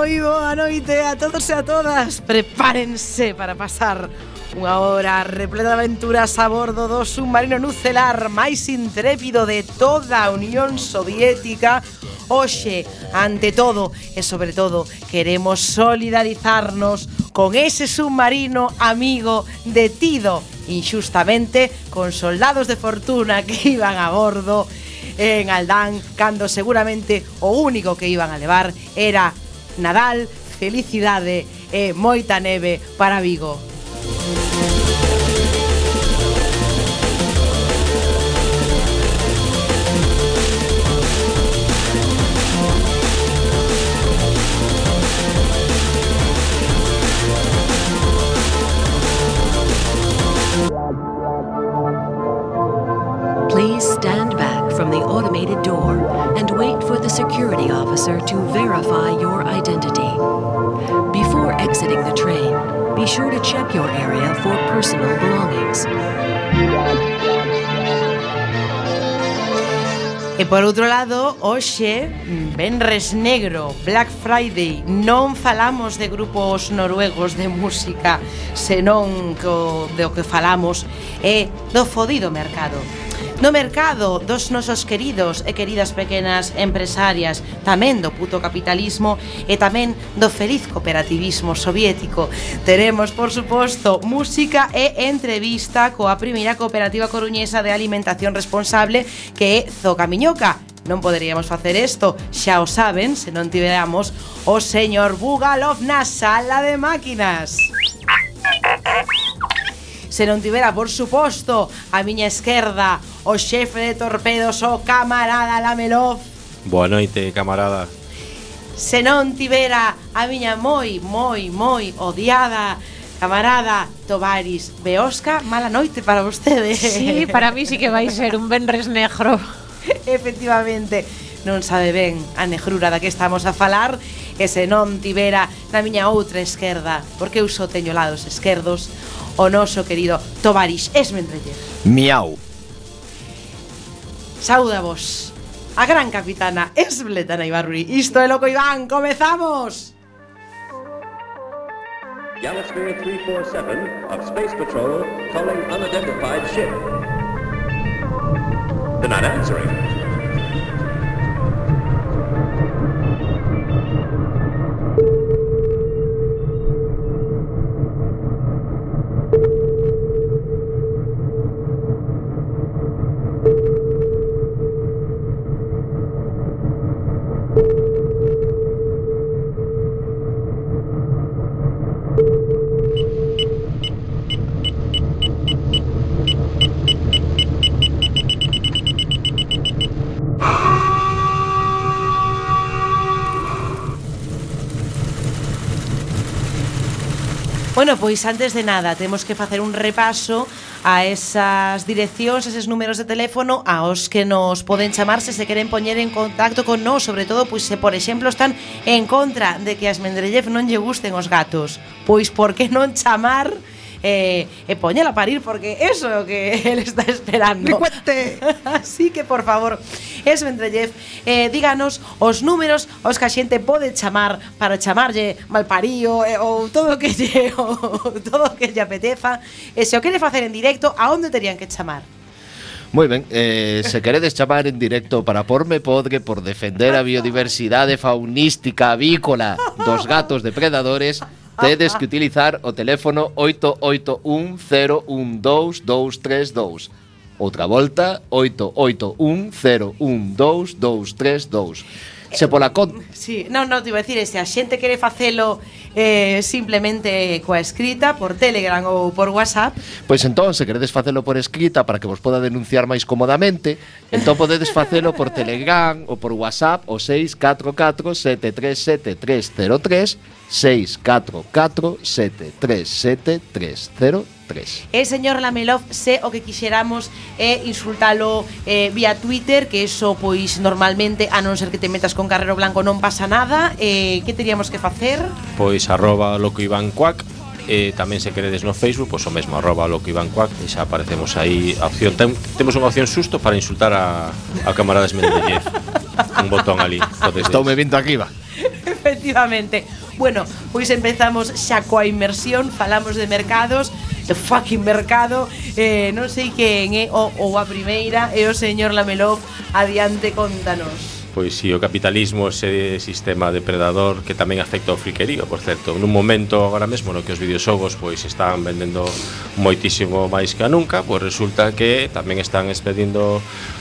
moi boa noite a todos e a todas. Prepárense para pasar unha hora repleta de aventuras a bordo do submarino nucelar máis intrépido de toda a Unión Soviética. Oxe, ante todo e sobre todo queremos solidarizarnos con ese submarino amigo detido injustamente con soldados de fortuna que iban a bordo en Aldán cando seguramente o único que iban a levar era Nadal, felicidade e moita neve para Vigo. Please stand back from the automated door and wait for the security officer to verify your identity. Before exiting the train, be sure to check your area for personal belongings. E por outro lado, hoxe, Benres Negro, Black Friday, non falamos de grupos noruegos de música, senón co, de o que falamos é do fodido mercado. no mercado dos nosos queridos e queridas pequenas empresarias, tamén do puto capitalismo e tamén do feliz cooperativismo soviético. Teremos, por suposto, música e entrevista coa primeira cooperativa coruñesa de alimentación responsable que é Zocamiñoca, non poderíamos facer isto, xa o saben, se non tiveramos o señor Bugalov na sala de máquinas se non tivera, por suposto, a miña esquerda, o xefe de torpedos, o camarada Lamelov. Boa noite, camarada. Se non tivera a miña moi, moi, moi odiada camarada Tovaris Beosca, mala noite para vostede. Sí, para mí sí que vai ser un benres negro. Efectivamente, non sabe ben a negrura da que estamos a falar e se non tivera na miña outra esquerda, porque eu só teño lados esquerdos, o noso querido Tovaris Esmendrellev. Miau. Sauda vos a gran capitana Esbletana Ibarruri. Isto é loco Iván, comezamos! Galasphere 347 of Space Patrol calling unidentified ship. The not answering. Bueno, pois antes de nada, temos que facer un repaso a esas direccións, eses números de teléfono aos que nos poden chamarse se queren poñer en contacto con nós, sobre todo pois se por exemplo están en contra de que as Mendeleev non lle gusten os gatos. Pois por que non chamar eh, e poñela a parir porque eso é o que ele está esperando. Cuente. Así que, por favor, eso entre Jeff, eh, díganos os números os que a xente pode chamar para chamarlle malparío eh, ou todo o que lle, ou, todo o que lle apeteza. E se o quere facer en directo, a onde terían que chamar? Moi ben, eh, se queredes chamar en directo para porme podre por defender a biodiversidade faunística avícola dos gatos depredadores, tedes que utilizar o teléfono 881012232. Outra volta, 881012232 se pola con... Sí, non, non, te iba a decir, se a xente quere facelo eh, simplemente coa escrita por Telegram ou por WhatsApp. Pois entón, se queredes facelo por escrita para que vos poda denunciar máis comodamente, entón podedes facelo por Telegram ou por WhatsApp o 644-737-303 644-737-303 express. E señor Lamelov, se o que quixeramos é insultalo eh, vía Twitter, que eso pois normalmente a non ser que te metas con Carrero Blanco non pasa nada, eh, que teríamos que facer? Pois arroba loco Iván Cuac, eh, tamén se queredes no Facebook, pois o mesmo arroba loco Iván Cuac, e xa aparecemos aí a opción. Tem, temos unha opción susto para insultar a, a camaradas Mendellez. Un botón ali. Estou me vindo aquí, va. Efectivamente. Bueno, pois empezamos xa coa inmersión, falamos de mercados, fucking mercado. Eh, Non sei quen é eh, o, ou a primeira é o señor Lamelov Adiante, contanos. Pois si o capitalismo ese sistema depredador que tamén afecta ao friquerío, por certo Nun momento agora mesmo no que os videoxogos pois están vendendo moitísimo máis que nunca Pois resulta que tamén están expedindo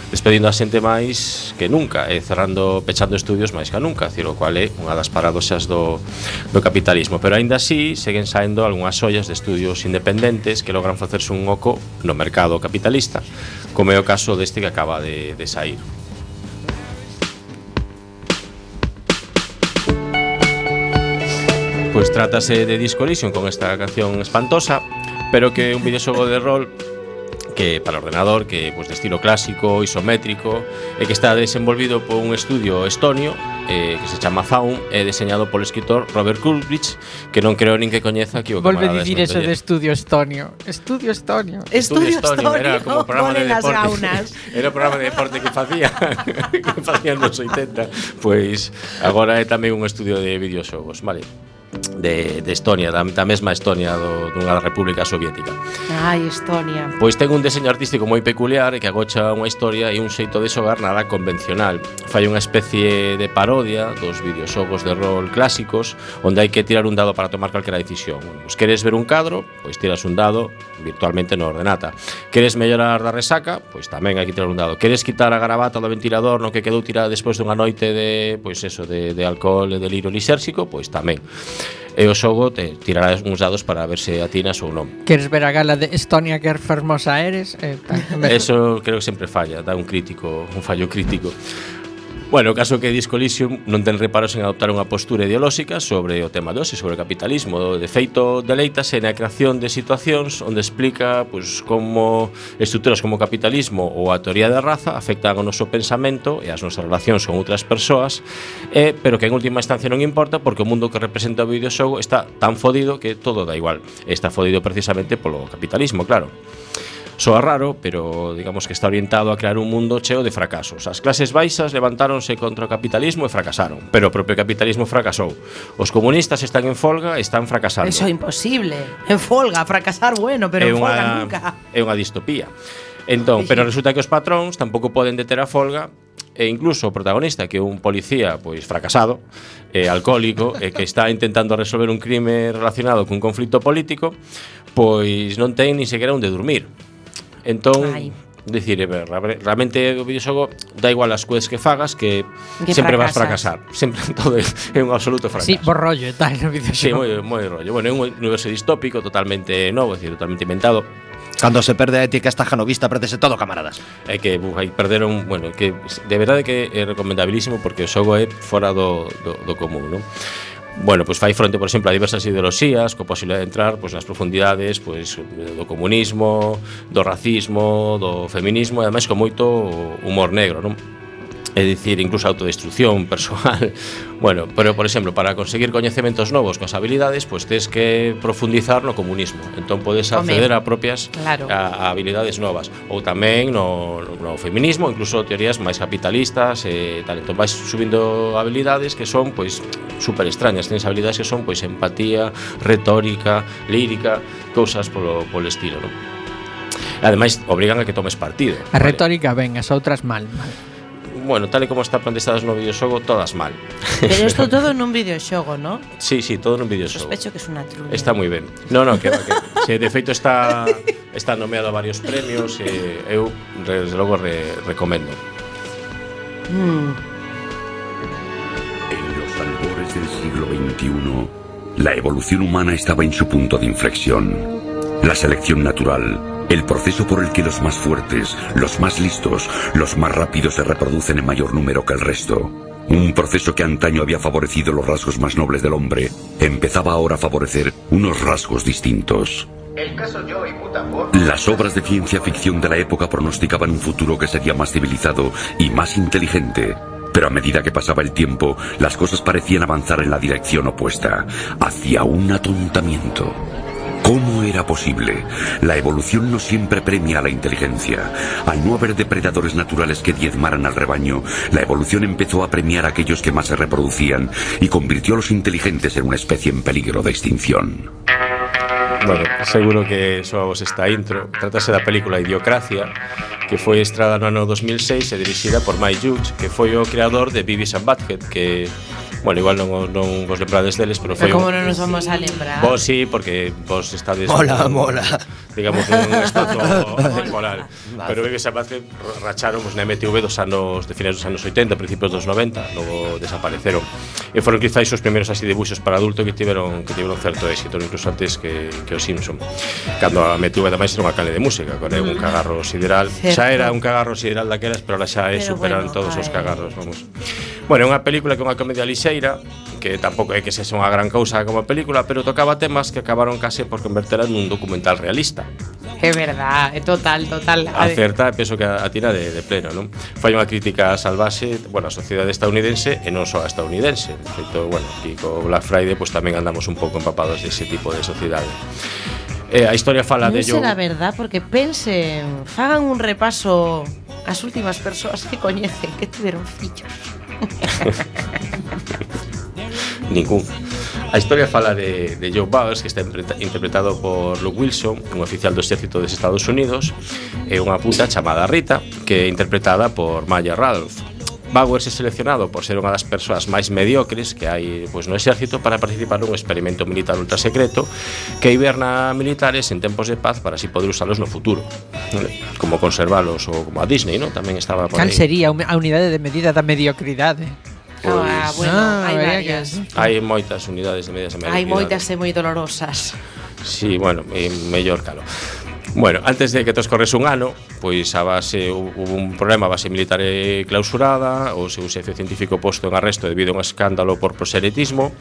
despedindo a xente máis que nunca e cerrando, pechando estudios máis que nunca, ciro cual é unha das paradoxas do, do capitalismo. Pero aínda así seguen saendo algunhas ollas de estudios independentes que logran facerse un oco no mercado capitalista, como é o caso deste que acaba de, de sair. Pois trátase de Disco Elysium con esta canción espantosa, pero que é un videoxogo de rol que para o ordenador que pois, pues, de estilo clásico, isométrico e que está desenvolvido por un estudio estonio eh, que se chama Faun e deseñado polo escritor Robert Kulbrich que non creo nin que coñeza que o Volve a dicir eso de estudio estonio. Estudio estonio. Estudio, estudio estonio, estonio, era como programa de deporte. gaunas. era o programa de deporte que facía que facían nos 80 pois pues, agora é tamén un estudio de videoxogos vale de, de Estonia, da, da mesma Estonia do, dunha república soviética. Ai, Estonia. Pois ten un deseño artístico moi peculiar e que agocha unha historia e un xeito de xogar nada convencional. Fai unha especie de parodia dos videoxogos de rol clásicos onde hai que tirar un dado para tomar calquera decisión. Bueno, pois queres ver un cadro, pois tiras un dado virtualmente no ordenata. Queres mellorar da resaca, pois tamén hai que tirar un dado. Queres quitar a gravata do ventilador no que quedou tirada despois dunha noite de, pois eso, de, de alcohol, de delirio lisérxico, pois tamén e o xogo te tirará uns dados para ver se atinas ou non. Queres ver a gala de Estonia que fermosa eres? Eh, Eso creo que sempre falla, dá un crítico, un fallo crítico. Bueno, o caso que Disco Elysium non ten reparos en adoptar unha postura ideolóxica sobre o tema de hoxe, sobre o capitalismo. De feito, deleítase na creación de situacións onde explica pois, como estruturas como o capitalismo ou a teoría da raza afectan o noso pensamento e as nosas relacións con outras persoas, e, pero que en última instancia non importa porque o mundo que representa o videoxogo está tan fodido que todo da igual. Está fodido precisamente polo capitalismo, claro. Soa raro, pero digamos que está orientado a crear un mundo cheo de fracasos. As clases baixas levantáronse contra o capitalismo e fracasaron, pero o propio capitalismo fracasou. Os comunistas están en folga e están fracasando. Eso é imposible. En folga, fracasar bueno, pero é en unha, folga nunca. É unha distopía. Entón, pero resulta que os patróns tampouco poden deter a folga e incluso o protagonista que é un policía pois fracasado, e alcohólico e que está intentando resolver un crime relacionado cun conflito político, pois non ten ni sequera onde dormir. Entón, Ai. Dicir, realmente o videoxogo da igual as cousas que fagas que, que sempre fracasas. vas fracasar. Sempre todo é un absoluto fracaso. Sí, por rollo e tal no videoxogo. Sí, moi, moi rollo. Bueno, é un universo distópico totalmente novo, decir, totalmente inventado. Cando se perde a ética esta janovista, perdese todo, camaradas. É que buf, hai perderon, bueno, que de verdade que é recomendabilísimo porque o xogo é fora do, do, do común, non? bueno, pois fai fronte, por exemplo, a diversas ideoloxías co posibilidade de entrar pois, nas profundidades pois, do comunismo, do racismo, do feminismo e ademais con moito humor negro, non? É dicir, incluso autodestrucción personal. Bueno, pero por exemplo, para conseguir coñecementos novos coas habilidades, pois tes que profundizar no comunismo. Entón podes acceder a propias claro. a, a habilidades novas ou tamén no, no feminismo, incluso teorías máis capitalistas e tal. Entón vais subindo habilidades que son pois super extrañas, tens habilidades que son pois empatía, retórica, lírica, cousas polo polo estilo, non? Ademais, obrigan a que tomes partido. A vale. retórica ben, as outras mal, mal. Bueno, tal e como está planteadas no videoxogo, todas mal. Pero isto todo nun videoxogo, ¿no? Sí, sí, todo nun videoxogo. Sospecho que é unha trulla. Está moi ben. No, no, que, va, que se de feito está está nomeado a varios premios e eu desde logo re, recomendo. Mm. En los albores del siglo XXI, la evolución humana estaba en su punto de inflexión. La selección natural, el proceso por el que los más fuertes, los más listos, los más rápidos se reproducen en mayor número que el resto. Un proceso que antaño había favorecido los rasgos más nobles del hombre, empezaba ahora a favorecer unos rasgos distintos. Las obras de ciencia ficción de la época pronosticaban un futuro que sería más civilizado y más inteligente. Pero a medida que pasaba el tiempo, las cosas parecían avanzar en la dirección opuesta, hacia un atontamiento. ¿Cómo era posible? La evolución no siempre premia a la inteligencia. Al no haber depredadores naturales que diezmaran al rebaño, la evolución empezó a premiar a aquellos que más se reproducían y convirtió a los inteligentes en una especie en peligro de extinción. Bueno, seguro que soavos esta intro. Trátase da película Idiocracia, que foi estrada no ano 2006 e dirixida por Mike Judge, que foi o creador de Beavis and Butthead, que Bueno, igual non, non vos lembrades deles, pero foi... Pero como non nos vamos a lembrar? Vos sí, porque vos estades... Mola, un, mola. Digamos, un estato temporal. Pero Vives a Vázquez racharon pues, na MTV dos anos, de finais dos anos 80, principios dos 90, logo desapareceron. E foron quizáis os primeiros así debuxos para adulto que tiveron que tiveron certo éxito, incluso antes que, que os Simpson. Cando a MTV ademais era unha cale de música, con un mm. cagarro sideral. Certo. Xa era un cagarro sideral daquelas, pero ahora xa é superan bueno, todos os cagarros, vamos. Bueno, é unha película que é unha comedia lixeira Que tampouco é que sexa unha gran cousa como película Pero tocaba temas que acabaron case por convertela nun documental realista É verdad, é total, total Acerta, penso que a tira de, de pleno non? Fai unha crítica salvaxe Bueno, a sociedade estadounidense e non só a estadounidense De feito, bueno, aquí co Black Friday Pois pues, tamén andamos un pouco empapados dese de tipo de sociedade Eh, a historia fala non de Joe. Non será verdad, porque pensen, fagan un repaso as últimas persoas que coñecen que tiveron fillos. Ningún. A historia fala de, de Joe Bowers, que está interpretado por Luke Wilson, un oficial do exército dos Estados Unidos, e unha puta chamada Rita, que é interpretada por Maya Rudolph Bauer é seleccionado por ser unha das persoas máis mediocres que hai pois, no exército para participar nun experimento militar ultrasecreto que hiberna militares en tempos de paz para así poder usalos no futuro como conservalos ou como a Disney ¿no? tamén estaba por Cal sería a unidade de medida da mediocridade? Pois, ah, bueno, ah, hai varias. Hai moitas unidades de medidas de mediocridade. Hai moitas e moi dolorosas. Sí, bueno, mellor calo. Bueno, antes de que tos corres un ano, pois a base hubo un problema, a base militar clausurada, o seu xefe científico posto en arresto debido a un escándalo por proselitismo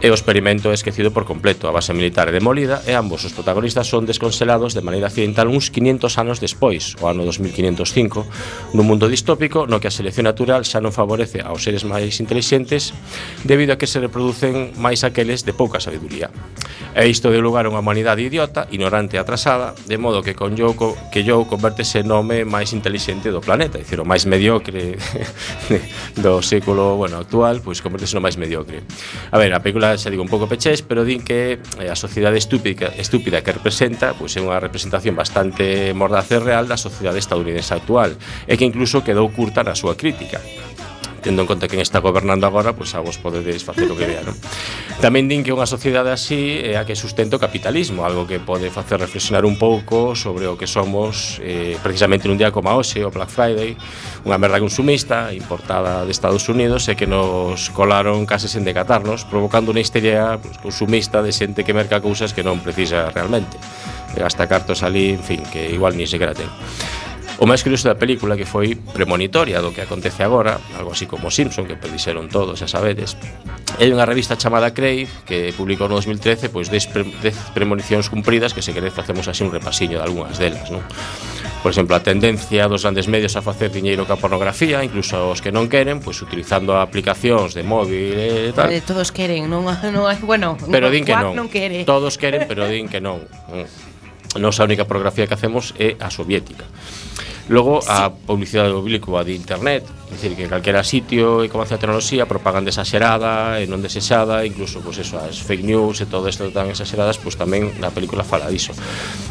e o experimento é esquecido por completo. A base militar é demolida e ambos os protagonistas son desconselados de maneira accidental uns 500 anos despois, o ano 2505, nun mundo distópico no que a selección natural xa non favorece aos seres máis inteligentes debido a que se reproducen máis aqueles de pouca sabiduría. E isto deu lugar a unha humanidade idiota, ignorante e atrasada, de modo que con Joe, que Joe convertese no home máis inteligente do planeta, é dicir, o máis mediocre do século bueno, actual, pois convertese no máis mediocre. A ver, a película Xa digo un pouco pechés, pero din que eh, a sociedade estúpida, estúpida que representa pois é unha representación bastante mordaz e real da sociedade estadounidense actual e que incluso quedou curta na súa crítica tendo en conta quen está gobernando agora, pois a vos podedes facer o que vea, non? Tamén din que unha sociedade así é a que sustenta o capitalismo, algo que pode facer reflexionar un pouco sobre o que somos eh, precisamente nun día como hoxe, o Black Friday, unha merda consumista importada de Estados Unidos e que nos colaron case sen decatarnos, provocando unha histeria pues, consumista de xente que merca cousas que non precisa realmente. E gasta cartos ali, en fin, que igual ni sequera ten. O máis curioso da película que foi premonitoria do que acontece agora, algo así como Simpson, que predixeron todos, xa sabedes. é hai unha revista chamada Crave que publicou no 2013 pois 10, pre 10 premonicións cumpridas que se queredes facemos así un repasiño de algunhas delas, non? Por exemplo, a tendencia dos grandes medios a facer diñeiro ca pornografía, incluso os que non queren, pois utilizando aplicacións de móvil e tal. Eh, todos queren, non, non hai, bueno, pero din que non. non quere. Todos queren, pero din que non. Nosa única pornografía que hacemos é a soviética. Logo, sí. a publicidade do público a de internet Dicir que calquera sitio e comece a tecnoloxía Propaganda exagerada eh, e non desexada Incluso, pois pues, eso, as fake news e todo isto tan exageradas Pois pues, tamén na película fala diso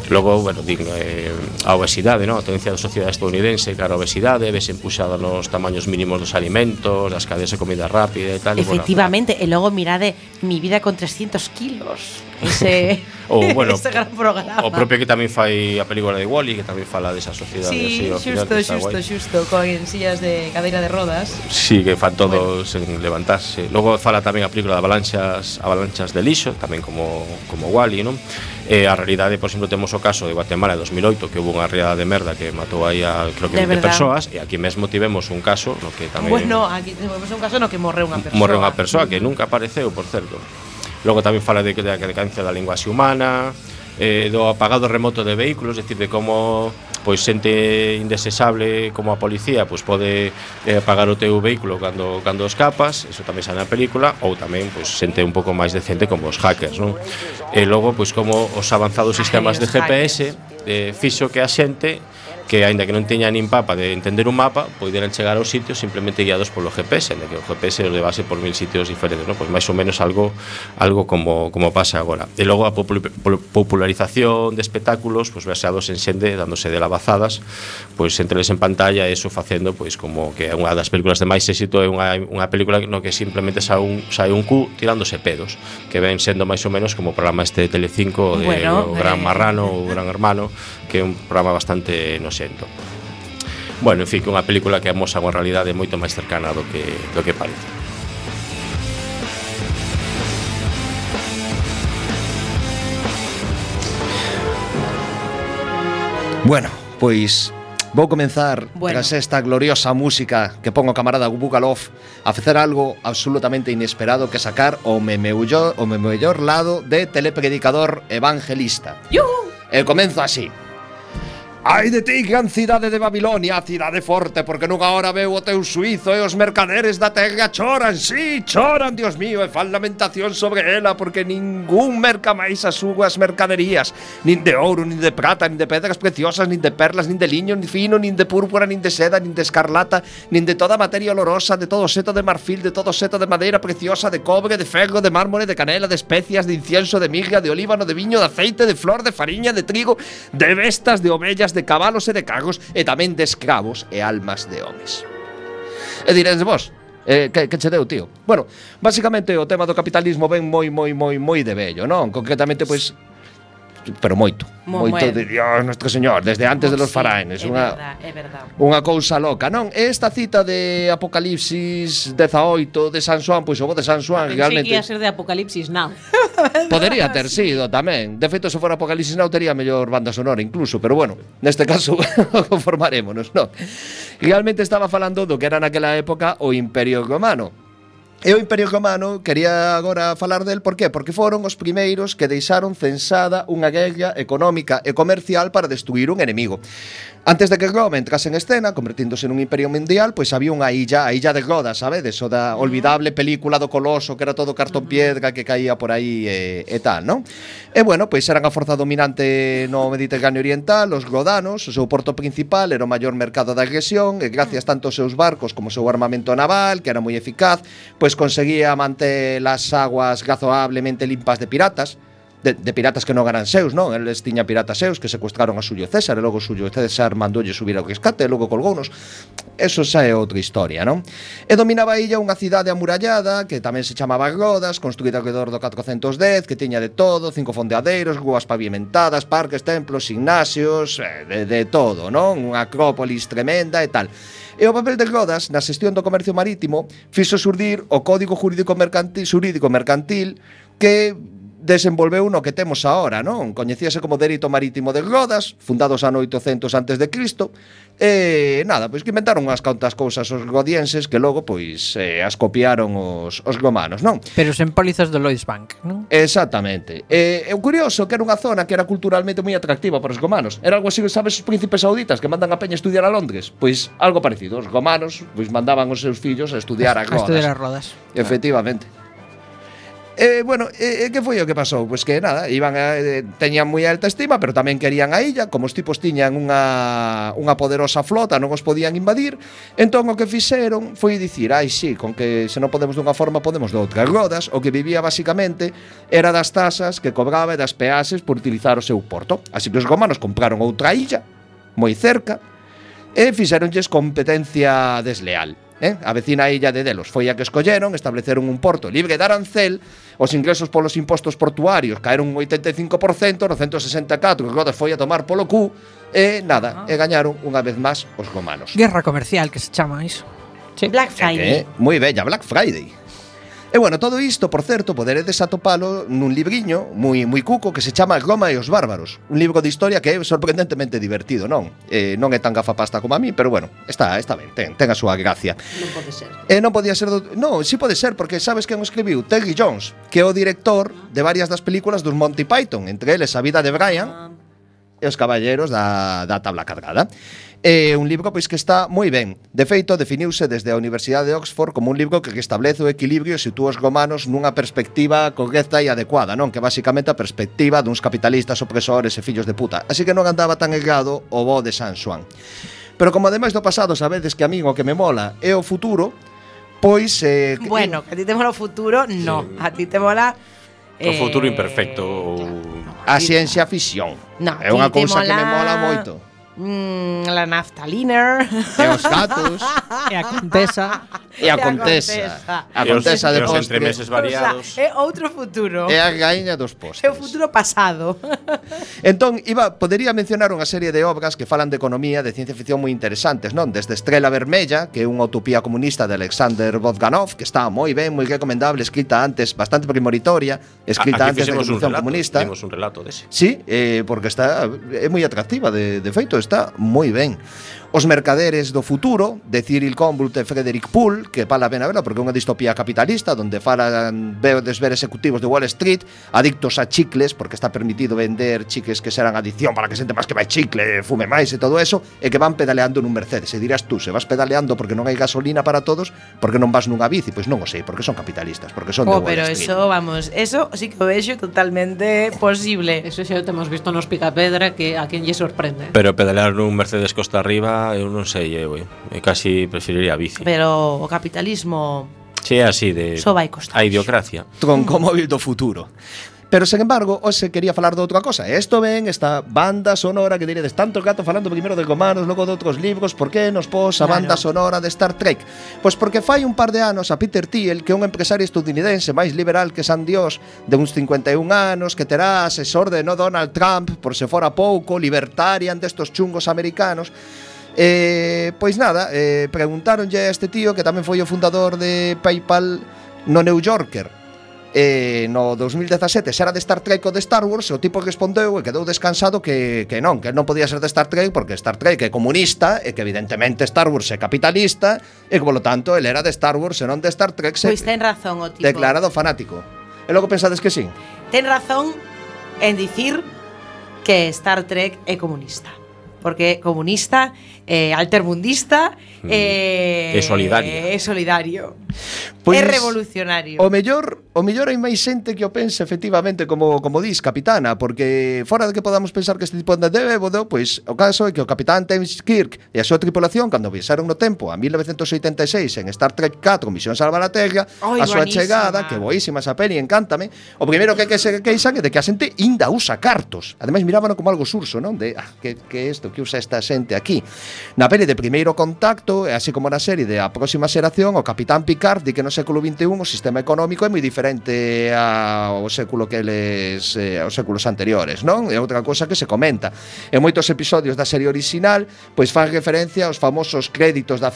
Logo, bueno, din eh, a obesidade, non? A tendencia da sociedade estadounidense cara a obesidade Ves empuxada nos tamaños mínimos dos alimentos Das cadeas de comida rápida e tal Efectivamente, e, bueno, e logo mirade Mi vida con 300 kilos ese, o, bueno, ese gran programa. O propio que tamén fai a película de Wally, -E, que tamén fala desa sociedade sí, así, ao xusto, final, xusto, guai. xusto, con sillas de cadeira de rodas. Sí, que fan todos bueno. en levantarse. Logo fala tamén a película de avalanchas, avalanchas de lixo, tamén como como Wally, -E, non? Eh, a realidade, por exemplo, temos o caso de Guatemala en 2008, que hubo unha riada de merda que matou aí a creo que 20 persoas, e aquí mesmo tivemos un caso no que tamén Bueno, aquí tivemos un caso no que morreu unha persoa. Morreu unha persoa que nunca apareceu, por certo. Logo tamén fala de, da decadencia da linguaxe humana, eh, do apagado remoto de vehículos, decir, de como pois xente indesesable como a policía pois pode eh, apagar o teu vehículo cando cando escapas, eso tamén xa na película, ou tamén pois xente un pouco máis decente como os hackers, non? E logo pois como os avanzados sistemas de GPS eh, fixo que a xente que aínda que non teña nin papa de entender un mapa, poideran chegar ao sitio simplemente guiados polo GPS, de que o GPS os levase por mil sitios diferentes, non? Pois máis ou menos algo algo como como pasa agora. E logo a popularización de espectáculos, pois baseados en xente dándose de lavazadas, pois entreles en pantalla e eso facendo pois como que é unha das películas de máis éxito é unha, unha película no que simplemente sai un, sai un cu tirándose pedos, que ven sendo máis ou menos como o programa este de Telecinco de bueno, o Gran eh... Marrano ou Gran Hermano, que é un programa bastante, xento. Bueno, en fin, que unha película que amosa unha realidade moito máis cercana do que, do que parece. Bueno, pois vou comenzar bueno. tras esta gloriosa música que pongo o camarada Bukalov a facer algo absolutamente inesperado que sacar o me mellor, o me mellor lado de telepredicador evangelista. ¡Yuhu! E comenzo así. Ai de ti, gran cidade de Babilonia, cidade forte, porque nunha hora veu o teu suizo e os mercaderes da terra choran, sí, choran, Dios mío, e fan lamentación sobre ela, porque ningún merca máis as súas mercaderías, nin de ouro, nin de prata, nin de pedras preciosas, nin de perlas, nin de liño, nin fino, nin de púrpura, nin de seda, nin de escarlata, nin de toda materia olorosa, de todo seto de marfil, de todo seto de madeira preciosa, de cobre, de ferro, de mármore, de canela, de especias, de incienso, de miga, de olíbano, de viño, de aceite, de flor, de fariña, de trigo, de vestas, de ovellas, de de cabalos e de carros e tamén de escravos e almas de homes. E diredes vos, Eh, que, que che deu, tío? Bueno, basicamente o tema do capitalismo ven moi, moi, moi, moi de bello, non? Concretamente, pois, pues, pero moito. Mo, moito de Dios Nuestro Señor, desde antes Mo, de los sí, faraones, unha é verdad. unha cousa loca, non? Esta cita de Apocalipsis 18 de San Juan, pois o bo de San Juan, realmente. Pensei que ia ser de Apocalipsis Now. Podería ter sido tamén. De feito, se fora Apocalipsis Now tería mellor banda sonora incluso, pero bueno, neste caso conformarémonos, non? Realmente estaba falando do que era naquela época o Imperio Romano E o Imperio Romano quería agora falar del por qué? Porque foron os primeiros que deixaron censada unha guerra económica e comercial para destruir un enemigo. Antes de que Roma entrase en escena, convertíndose nun imperio mundial, pois había unha illa, a illa de Roda, sabedes? O da olvidable película do Coloso, que era todo cartón piedra que caía por aí e, e tal, non? E bueno, pois eran a forza dominante no Mediterráneo Oriental, os rodanos, o seu porto principal era o maior mercado da agresión, e gracias tanto aos seus barcos como ao seu armamento naval, que era moi eficaz, pois pues conseguía manter las aguas razoablemente limpas de piratas, de, de, piratas que non eran seus, non? Eles tiña piratas seus que secuestraron a Xulio César e logo Xulio César mandoulle subir ao rescate e logo colgounos. Eso xa é outra historia, non? E dominaba a illa unha cidade amurallada que tamén se chamaba Rodas, construída alrededor do 410, que tiña de todo, cinco fondeadeiros, rúas pavimentadas, parques, templos, gimnasios, eh, de, de todo, non? Unha acrópolis tremenda e tal. E o papel de Rodas na xestión do comercio marítimo fixo surdir o Código Jurídico Mercantil, Xurídico Mercantil que desenvolveu no que temos agora, non? Coñecíase como Dereito Marítimo de Rodas, fundado xa 800 antes de Cristo, E nada, pois que inventaron unhas cantas cousas os godienses que logo pois eh, as copiaron os, os romanos, non? Pero sen palizas do Lloyds Bank, non? Exactamente. E é curioso que era unha zona que era culturalmente moi atractiva para os romanos. Era algo así, sabes, os príncipes sauditas que mandan a peña a estudiar a Londres? Pois algo parecido. Os romanos pois mandaban os seus fillos a estudiar a, a Rodas. A estudiar a Rodas. Efectivamente. Claro. E, eh, bueno, eh, eh, que foi o que pasou? Pois que nada, iban a, eh, teñan moi alta estima, pero tamén querían a illa, como os tipos tiñan unha, unha poderosa flota, non os podían invadir, entón o que fixeron foi dicir, ai sí, con que se non podemos dunha forma, podemos doutra. Rodas, o que vivía basicamente, era das tasas que cobraba e das peaxes por utilizar o seu porto. Así que os romanos compraron outra illa, moi cerca, e fixeronlles competencia desleal eh? a vecina illa de Delos. Foi a que escolleron, estableceron un porto libre de arancel, os ingresos polos impostos portuarios caeron un 85%, no 164 que Rodas foi a tomar polo cu, e nada, ah. e gañaron unha vez máis os romanos. Guerra comercial que se chama iso. Sí. Black eh, eh, Friday. Eh, moi bella, Black Friday. E bueno, todo isto, por certo, poderedes atopalo nun libriño moi moi cuco que se chama Roma e os bárbaros, un libro de historia que é sorprendentemente divertido, non? Eh, non é tan gafapasta como a mí, pero bueno, está está ben, ten, ten a súa gracia. Non pode ser. Eh, non podía ser, do... non, si sí pode ser porque sabes quen o escribiu? Terry Jones, que é o director de varias das películas dos Monty Python, entre eles A vida de Brian, ah e os caballeros da, da tabla cargada. É un libro pois que está moi ben. De feito, definiuse desde a Universidade de Oxford como un libro que establece o equilibrio e sitúa os romanos nunha perspectiva correcta e adecuada, non? Que basicamente a perspectiva duns capitalistas opresores e fillos de puta. Así que non andaba tan errado o bo de San Juan. Pero como ademais do pasado sabedes que a min o que me mola é o futuro, pois... Eh, bueno, que a ti te mola o futuro, no. Sí. A ti te mola O futuro eh, imperfecto ou... A ciencia ficción. No, é unha cousa que me mola moito mm, la naftalina e os gatos e a contesa e a contesa a contesa de postre entremeses variados. O sea, eh, é outro futuro. É a gaiña dos postres. É o futuro pasado. Entón iba podería mencionar unha serie de obras que falan de economía de ciencia ficción moi interesantes non? Desde Estrela Vermella que é unha utopía comunista de Alexander Bozganov que está moi ben moi recomendable escrita antes bastante premonitoria escrita a, antes da revolución un relato, comunista. un relato dese. Sí eh, porque está eh, é moi atractiva de, de feito moi ben. Os mercaderes do futuro, de Cyril Convult e Frederick Poole, que vale a pena verlo porque é unha distopía capitalista onde falan verdes ver executivos de Wall Street adictos a chicles, porque está permitido vender chicles que serán adicción para que xente máis que máis chicle, fume máis e todo eso, e que van pedaleando nun Mercedes. E dirás tú, se vas pedaleando porque non hai gasolina para todos, porque non vas nunha bici? Pois non o sei, porque son capitalistas, porque son oh, de Wall pero Street. Pero eso, vamos, eso sí que o vexo totalmente posible. Eso xa o temos visto nos Picapedra que a quen lle sorprende. Pero pedalear nun Mercedes costa arriba eu non sei, eu, eh. eu casi preferiría a bici. Pero o capitalismo Sí, así de só vai costar. A idiocracia. Troncomóvil do futuro. Pero, sen embargo, hoxe quería falar de outra cosa. Esto ven, esta banda sonora que diredes tanto gato falando primeiro de comanos, logo de outros libros, por que nos pos a claro. banda sonora de Star Trek? Pois porque fai un par de anos a Peter Thiel, que é un empresario estadounidense máis liberal que San Dios, de uns 51 anos, que terá asesor de no Donald Trump, por se fora pouco, libertarian destos chungos americanos, Eh, pois nada, eh, preguntaronlle a este tío que tamén foi o fundador de PayPal no New Yorker eh, no 2017 se era de Star Trek ou de Star Wars e o tipo respondeu e quedou descansado que, que non, que non podía ser de Star Trek porque Star Trek é comunista e que evidentemente Star Wars é capitalista e que polo tanto ele era de Star Wars e non de Star Trek se Pois ten razón o tipo. Declarado fanático. E logo pensades que sí? Ten razón en dicir que Star Trek é comunista porque comunista eh, alterbundista. Mm. Eh, es solidario. Es solidario. Pois, é revolucionario. O mellor, o mellor hai máis xente que o pense efectivamente como como dis capitana, porque fora de que podamos pensar que este tipo de débado, pois o caso é que o capitán James Kirk e a súa tripulación cando viaxaron no tempo a 1986 en Star Trek 4 Misión Salva a Terra, Oy, a súa chegada, que boísima esa peli, encántame, o primeiro que que se queixan é de que a xente inda usa cartos. Ademais mirábano como algo surso, non? De ah, que que isto que usa esta xente aquí. Na peli de Primeiro Contacto, así como na serie de A Próxima Xeración, o capitán Picard di que non se século XXI o sistema económico é moi diferente ao século que eles eh, aos séculos anteriores, non? É outra cousa que se comenta. En moitos episodios da serie orixinal, pois fan referencia aos famosos créditos da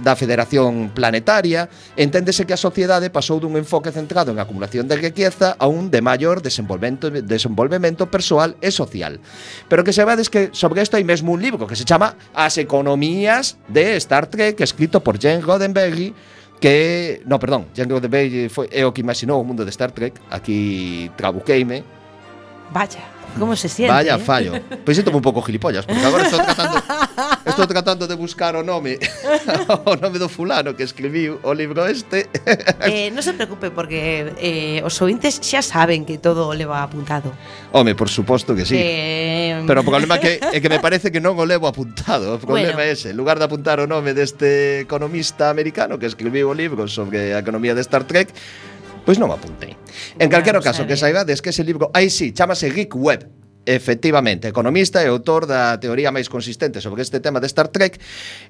da Federación Planetaria, enténdese que a sociedade pasou dun enfoque centrado en acumulación de riqueza a un de maior desenvolvemento desenvolvemento persoal e social. Pero que sabedes que sobre isto hai mesmo un libro que se chama As economías de Star Trek, escrito por Jane Roddenberry, que no, perdón, Jean Roddenberry foi é o que imaginou o mundo de Star Trek, aquí trabuqueime. Vaya. ¿Cómo se siente? Vaya eh? fallo. Pois sinto un pouco gilipollas, porque agora estou tratando estou tratando de buscar o nome o nome do fulano que escribiu o libro este. eh, non se preocupe porque eh, os ouvintes xa saben que todo o leva apuntado. Home, por suposto que sí. Eh... Pero o problema que, é que me parece que non o levo apuntado. O problema bueno. é ese. En lugar de apuntar o nome deste economista americano que escribiu o libro sobre a economía de Star Trek, Pois non apuntei. En calquero caso, que saibades que ese libro, aí sí, chamase Geek Web, efectivamente economista e autor da teoría máis consistente sobre este tema de Star Trek,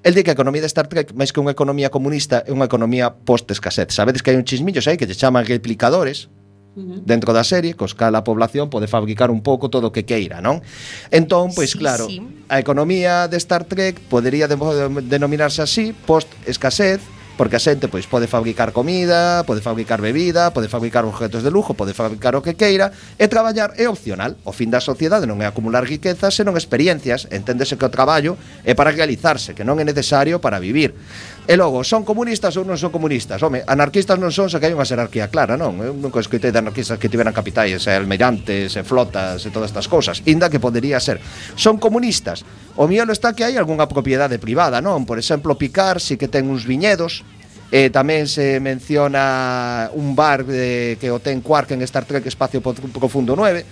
el di que a economía de Star Trek, máis que unha economía comunista, é unha economía post-escasez. Sabedes que hai un chismillos aí que se chaman replicadores, dentro da serie, cos cal a población pode fabricar un pouco todo o que queira, non? Entón, pois sí, claro, sí. a economía de Star Trek podería denominarse así, post-escasez, porque a xente pois pode fabricar comida, pode fabricar bebida, pode fabricar objetos de lujo, pode fabricar o que queira, e traballar é opcional. O fin da sociedade non é acumular riquezas, senón experiencias, enténdese que o traballo é para realizarse, que non é necesario para vivir. E logo, son comunistas ou non son comunistas? Home, anarquistas non son, xa que hai unha xerarquía clara, non? Eu nunca escoitei de anarquistas que tiveran capitais, e almirantes, e flotas, e todas estas cousas, inda que podería ser. Son comunistas. O miolo está que hai algunha propiedade privada, non? Por exemplo, Picar si que ten uns viñedos, Eh, tamén se menciona un bar de, que o ten Quark en Star Trek Espacio Profundo 9.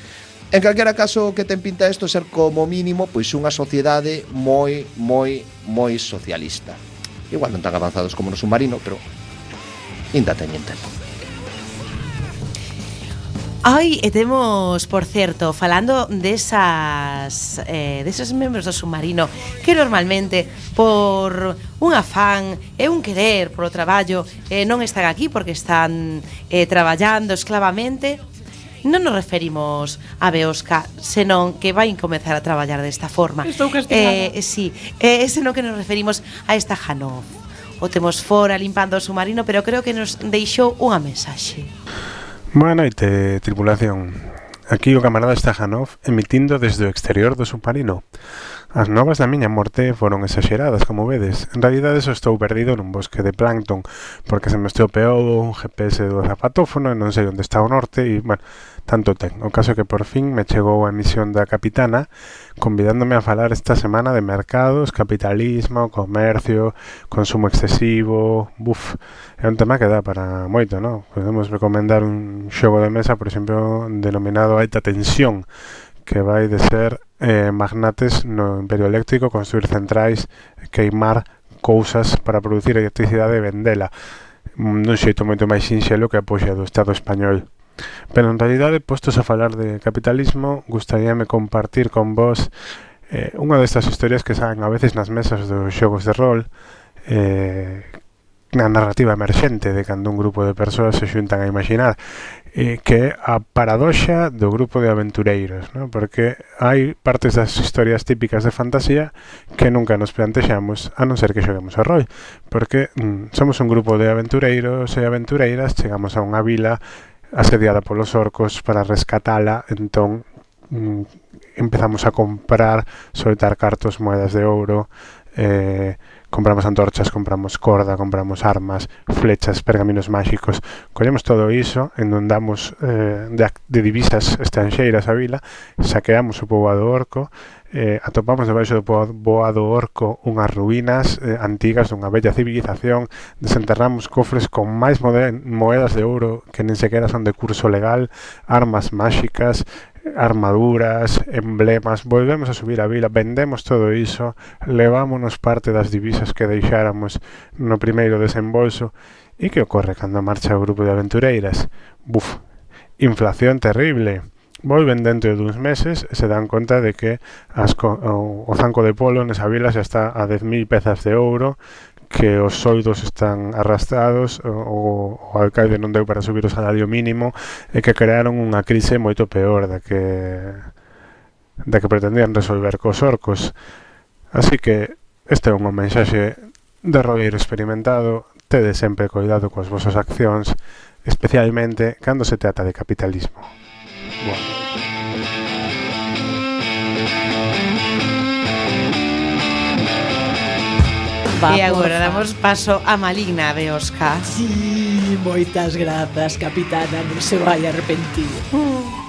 En calquera caso que ten pinta isto ser como mínimo pois unha sociedade moi, moi, moi socialista. Igual non tan avanzados como no submarino, pero ainda teñen tempo. Ai, e temos, por certo, falando desas, eh, deses membros do submarino que normalmente por un afán e un querer polo traballo eh, non están aquí porque están eh, traballando esclavamente non nos referimos a Beosca, senón que vai comezar a traballar desta forma. Estou castigada. Eh, eh sí, eh, senón que nos referimos a esta Janov. O temos fora limpando o submarino, pero creo que nos deixou unha mensaxe. Boa noite, tripulación. Aquí o camarada está Janov emitindo desde o exterior do submarino As novas da miña morte foron exageradas, como vedes. En realidade só estou perdido nun bosque de plancton, porque se me estropeou un GPS do zapatófono e non sei onde está o norte e, bueno, tanto ten. O caso que por fin me chegou a emisión da capitana convidándome a falar esta semana de mercados, capitalismo, comercio, consumo excesivo, buf, é un tema que dá para moito, non? Podemos recomendar un xogo de mesa, por exemplo, denominado Alta Tensión, que vai de ser eh, magnates no imperio eléctrico, construir centrais, queimar cousas para producir electricidade e vendela mm, dun xeito moito máis sinxelo que a poxa do Estado español. Pero en realidade, postos a falar de capitalismo, gustaríame compartir con vos eh, unha destas historias que saen a veces nas mesas dos xogos de rol eh, na narrativa emerxente de cando un grupo de persoas se xuntan a imaginar e que é a paradoxa do grupo de aventureiros, ¿no? porque hai partes das historias típicas de fantasía que nunca nos plantexamos a non ser que xoguemos a rol, porque mm, somos un grupo de aventureiros e aventureiras, chegamos a unha vila asediada polos orcos para rescatala, entón mm, empezamos a comprar, soltar cartos, moedas de ouro, eh, compramos antorchas, compramos corda, compramos armas, flechas, pergaminos máxicos. Collemos todo iso, inundamos eh, de, de divisas estranxeiras a vila, saqueamos o poboado orco, eh, atopamos debaixo do poboado orco unhas ruínas eh, antigas dunha bella civilización, desenterramos cofres con máis moedas de ouro que nen sequera son de curso legal, armas máxicas, armaduras, emblemas, volvemos a subir a vila, vendemos todo iso, levámonos parte das divisas que deixáramos no primeiro desembolso. E que ocorre cando marcha o grupo de aventureiras? Buf, inflación terrible. Volven dentro duns meses e se dan conta de que as co o zanco de polo nesa vila xa está a 10.000 pezas de ouro, que os soidos están arrastrados, o, o alcaide non deu para subir o salario mínimo, e que crearon unha crise moito peor da que da que pretendían resolver cos orcos. Así que este é un mensaxe de rodeiro experimentado, tede sempre coidado coas vosas accións, especialmente cando se trata de capitalismo. Bueno. Vamos. E agora damos paso a Maligna de Oscar. Sí, moitas grazas, capitana, non se vai arrepentir. Uh.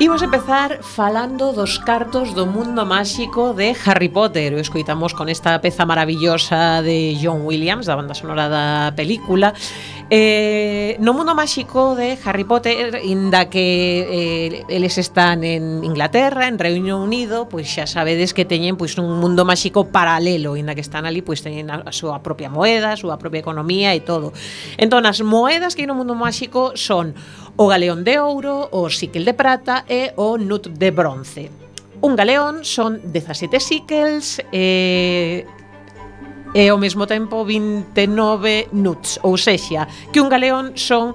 Imos empezar falando dos cartos do mundo máxico de Harry Potter. O escoitamos con esta peza maravillosa de John Williams, da banda sonora da película, Eh, no mundo máxico de Harry Potter, inda que eh, eles están en Inglaterra, en Reino Unido, pois xa sabedes que teñen pois un mundo máxico paralelo, inda que están ali pois teñen a, a súa propia moeda, a súa propia economía e todo. Entón, as moedas que hai no mundo máxico son o galeón de ouro, o síquel de prata e o nut de bronce. Un galeón son 17 síquels, eh, e ao mesmo tempo 29 nuts, ou sexa, que un galeón son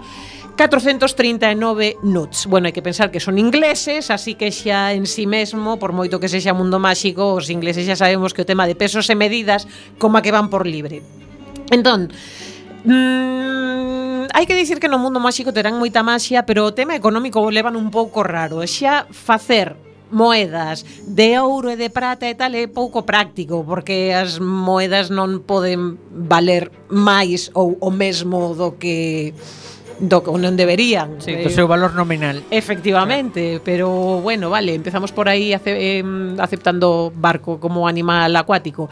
439 nuts. Bueno, hai que pensar que son ingleses, así que xa en sí mesmo, por moito que sexa mundo máxico, os ingleses xa sabemos que o tema de pesos e medidas como a que van por libre. Entón, Mm, hai que dicir que no mundo máxico terán moita maxia, pero o tema económico o levan un pouco raro. Xa facer moedas de ouro e de prata e tal é pouco práctico porque as moedas non poden valer máis ou o mesmo do que do que non deberían. Sí, eh, do seu valor nominal. Efectivamente, pero bueno, vale, empezamos por aí ace, eh, aceptando barco como animal acuático.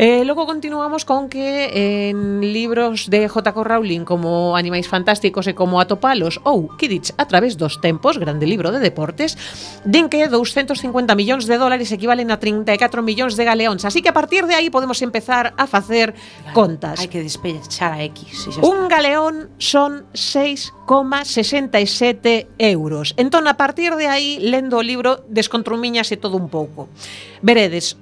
Eh, logo continuamos con que en libros de J.K. Rowling como Animais Fantásticos e como Atopalos ou Kidditch a través dos tempos, grande libro de deportes, din que 250 millóns de dólares equivalen a 34 millóns de galeóns. Así que a partir de aí podemos empezar a facer claro, contas. Hai que despechar a X. Un galeón son 6,67 euros. Entón, a partir de aí, lendo o libro, descontrumiñase todo un pouco. Veredes,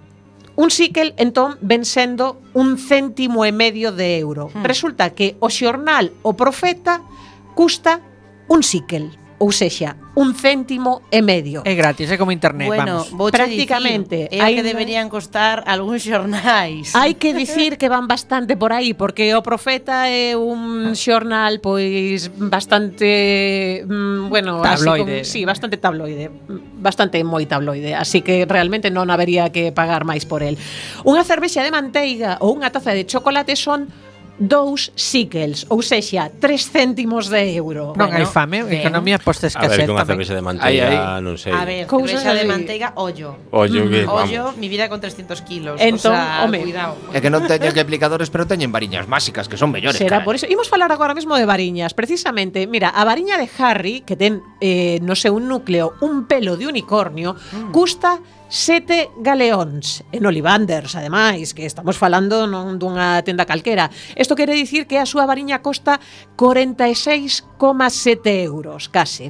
Un síquel, entón, ven sendo un céntimo e medio de euro. Hmm. Resulta que o xornal O Profeta custa un síquel, ou sexa, un céntimo e medio. É gratis, é como internet, bueno, vamos. Vou Prácticamente. Dicir, é hai que deberían costar algúns xornais. Hai que dicir que van bastante por aí, porque o Profeta é un ah. xornal pois bastante mm, bueno, tabloide. Así como, sí, bastante tabloide, bastante moi tabloide, así que realmente non habería que pagar máis por el. Unha cervexa de manteiga ou unha taza de chocolate son dous síquels, ou sexa, tres céntimos de euro. Non bueno, hai fame, ben. economía posta escasez tamén. A ver, con a cervexa de manteiga, ay, ay. non sei. A ver, Cousas cervexa de manteiga, ollo. Ollo, mm. ollo, mi vida con 300 kilos. Entón, o sea, home. cuidado. É que non teñen replicadores, pero teñen variñas máxicas, que son mellores. Será caray. por eso. Imos falar agora mesmo de variñas. Precisamente, mira, a variña de Harry, que ten eh, no seu núcleo un pelo de unicornio, mm. custa sete galeóns en Olivanders, ademais, que estamos falando non dunha tenda calquera. Isto quere dicir que a súa variña costa 46,7 euros, case.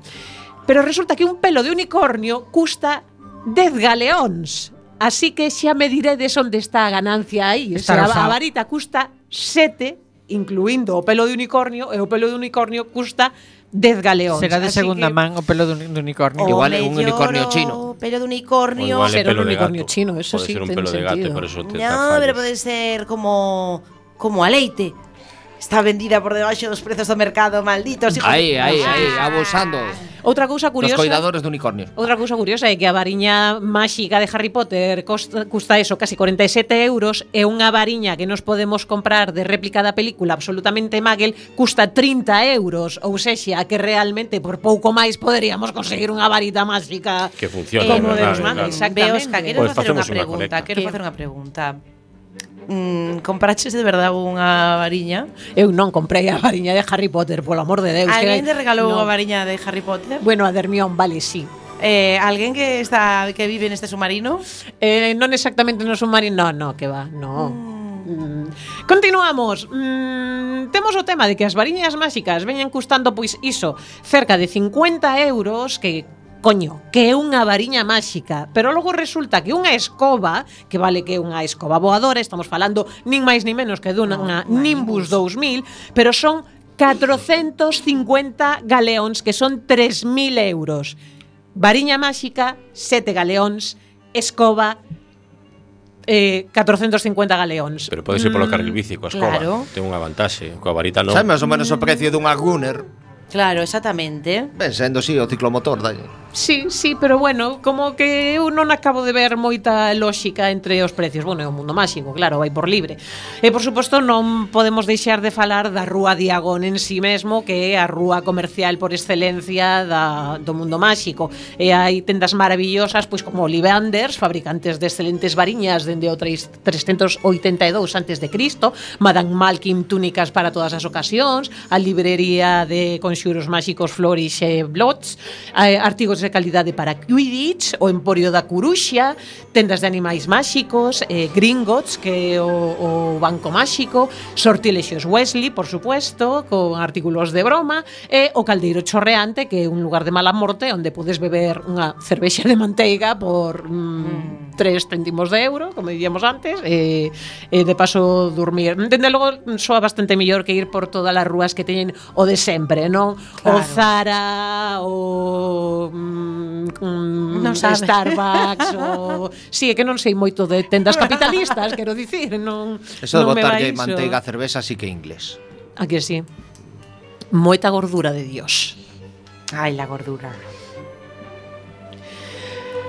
Pero resulta que un pelo de unicornio custa 10 galeóns. Así que xa me diredes onde está a ganancia aí. Está o sea, a, a varita custa 7 incluindo o pelo de unicornio, e o pelo de unicornio custa 10 galeóns. Será de segunda que... man o pelo dun unicornio. O igual é un unicornio chino. pelo de unicornio. O igual é pelo un unicornio gato. chino, eso pode sí, ser un pelo de gato, por eso te No, pero pode ser como como a leite. Está vendida por debaixo dos prezos do mercado, malditos hijos. Aí, aí, aí, abusando. Outra cousa curiosa. Os coidadores de unicornios. Outra cousa curiosa é que a variña máxica de Harry Potter costa, custa eso, casi 47 euros, e unha variña que nos podemos comprar de réplica da película absolutamente magel custa 30 euros, ou sexa, que realmente por pouco máis poderíamos conseguir unha varita máxica que funcione, como de verdade, claro. Exactamente. Veos, quero pois facer unha pregunta, quero facer unha pregunta mm, compraches de verdade unha variña? Eu non comprei a variña de Harry Potter, polo amor de Deus. Alguén te regalou no. variña de Harry Potter? Bueno, a Dermión, vale, sí. Eh, alguén que está que vive neste submarino? Eh, non exactamente no submarino, no, no, que va, no. Mm. mm. Continuamos. Mm, temos o tema de que as variñas máxicas veñen custando pois iso, cerca de 50 euros que coño, que é unha variña máxica, pero logo resulta que unha escoba, que vale que é unha escoba voadora, estamos falando nin máis nin menos que dunha no, Nimbus 2000, pero son 450 galeóns, que son 3.000 euros. Variña máxica, 7 galeóns, escoba, eh, 450 galeóns. Pero pode ser polo mm, carril bici coa escoba, claro. ten unha vantaxe, coa varita non. Sabe máis ou menos o precio dunha Gunner? Claro, exactamente. Ben, sendo si sí, o ciclomotor, dalle. Sí, sí, pero bueno, como que eu non acabo de ver moita lógica entre os precios. Bueno, é un mundo máxico, claro, vai por libre. E por suposto non podemos deixar de falar da Rúa Diagón en si sí mesmo, que é a rúa comercial por excelencia da, do mundo máxico. E hai tendas maravillosas, pois como Olivanders, fabricantes de excelentes variñas dende o 3, 382 antes de Cristo, Madame Malkin túnicas para todas as ocasións, a librería de conxuros máxicos Flourish e Blots, eh, artigos de calidade para Quidditch, o Emporio da Curuxa, tendas de animais máxicos, eh, Gringotts, que é o, o Banco Máxico, Sortilexios Wesley, por supuesto, con artículos de broma, e o Caldeiro Chorreante, que é un lugar de mala morte onde podes beber unha cervexa de manteiga por mm, mm. tres céntimos de euro, como diríamos antes, e, e de paso dormir. Dende logo, soa bastante mellor que ir por todas as rúas que teñen o de sempre, non? Claro. O Zara, o mm, un non sabe. Starbucks ou si sí, é que non sei moito de tendas capitalistas, quero dicir, non Eso de non botarlle manteiga a cerveza sí que inglés. A que sí. Moita gordura de Dios. Ai, la gordura.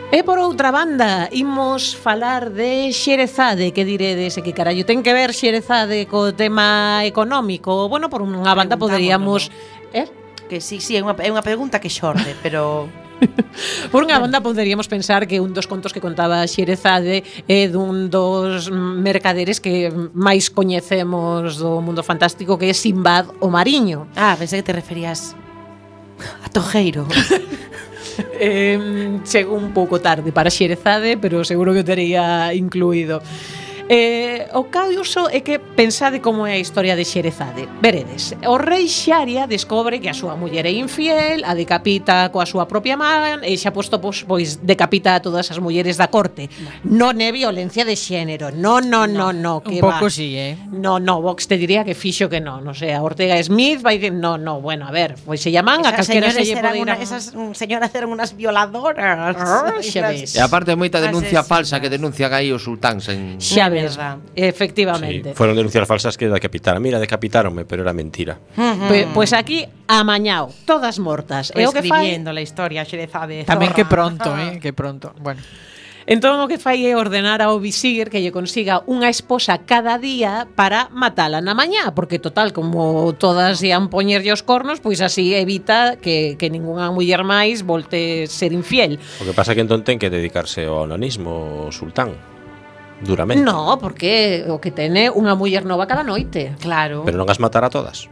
E por outra banda, imos falar de Xerezade, que diredes e que carallo ten que ver Xerezade co tema económico. Bueno, por unha banda poderíamos, eh? Que sí, sí, é unha, é unha pregunta que xorde, pero Por unha banda poderíamos pensar que un dos contos que contaba Xerezade é dun dos mercaderes que máis coñecemos do mundo fantástico que é Simbad o Mariño. Ah, pensei que te referías a Tojeiro. eh, chego un pouco tarde para Xerezade, pero seguro que o tería incluído. Eh, o curioso é que pensade como é a historia de Xerezade. Veredes, o rei Xaria descobre que a súa muller é infiel, a decapita coa súa propia man, e xa posto pois, pois decapita a todas as mulleres da corte. No. Non é violencia de xénero, non, non, non, no, no, que Un pouco va. sí, eh? No, no, Vox te diría que fixo que non, non sei, a Ortega Smith vai que no, no, bueno, a ver, pois se llaman esas a calquera se lle pode ir a... Esas señoras eran unas violadoras. Oh, xa ves. E aparte moita denuncia Asesinas. falsa que denuncian aí os sultáns en... Xa ves verdad, efectivamente. Sí, fueron denuncias falsas que decapitaron. Mira, decapitáronme, pero era mentira. Pois pues aquí amañao, todas mortas. Pues e o que fai... la historia, xere sabe. Tamén que pronto, eh, que pronto. Bueno. Entón o que fai é ordenar ao visir que lle consiga unha esposa cada día para matala na mañá, porque total, como todas ian poñerlle os cornos, pois así evita que, que ningunha muller máis volte ser infiel. O que pasa que entón ten que dedicarse ao anonismo, o sultán duramente. No, porque o que tene unha muller nova cada noite. Claro. Pero non as matará todas.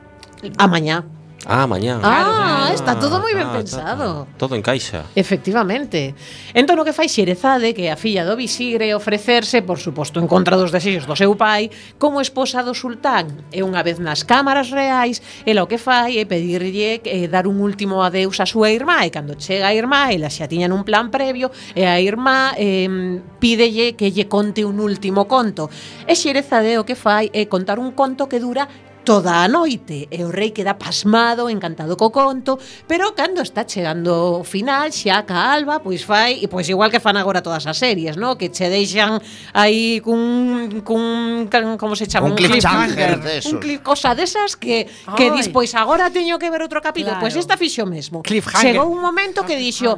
A mañá. Ah, mañá. Ah, claro, está todo moi ben ah, pensado. Está, todo encaixa. Efectivamente. Entón o que fai Xerezade, que a filla do Visigre ofrecerse, por suposto, en contra dos desexos do seu pai, como esposa do sultán. E unha vez nas cámaras reais, ela o que fai é pedirlle eh, dar un último adeus a súa irmá, e cando chega a irmá, ela xa tiñan un plan previo, e a irmá eh, pídelle que lle conte un último conto. E Xerezade o que fai é contar un conto que dura toda a noite e o rei queda pasmado, encantado co conto, pero cando está chegando o final, xa ca alba, pois fai, e pois igual que fan agora todas as series, no? que che deixan aí cun, cun, cun como se chama? Un, un cliffhanger, de un cliff, cosa desas que, que dis, pois agora teño que ver outro capítulo, pois claro. pois esta fixo mesmo. Chegou un momento que dixo,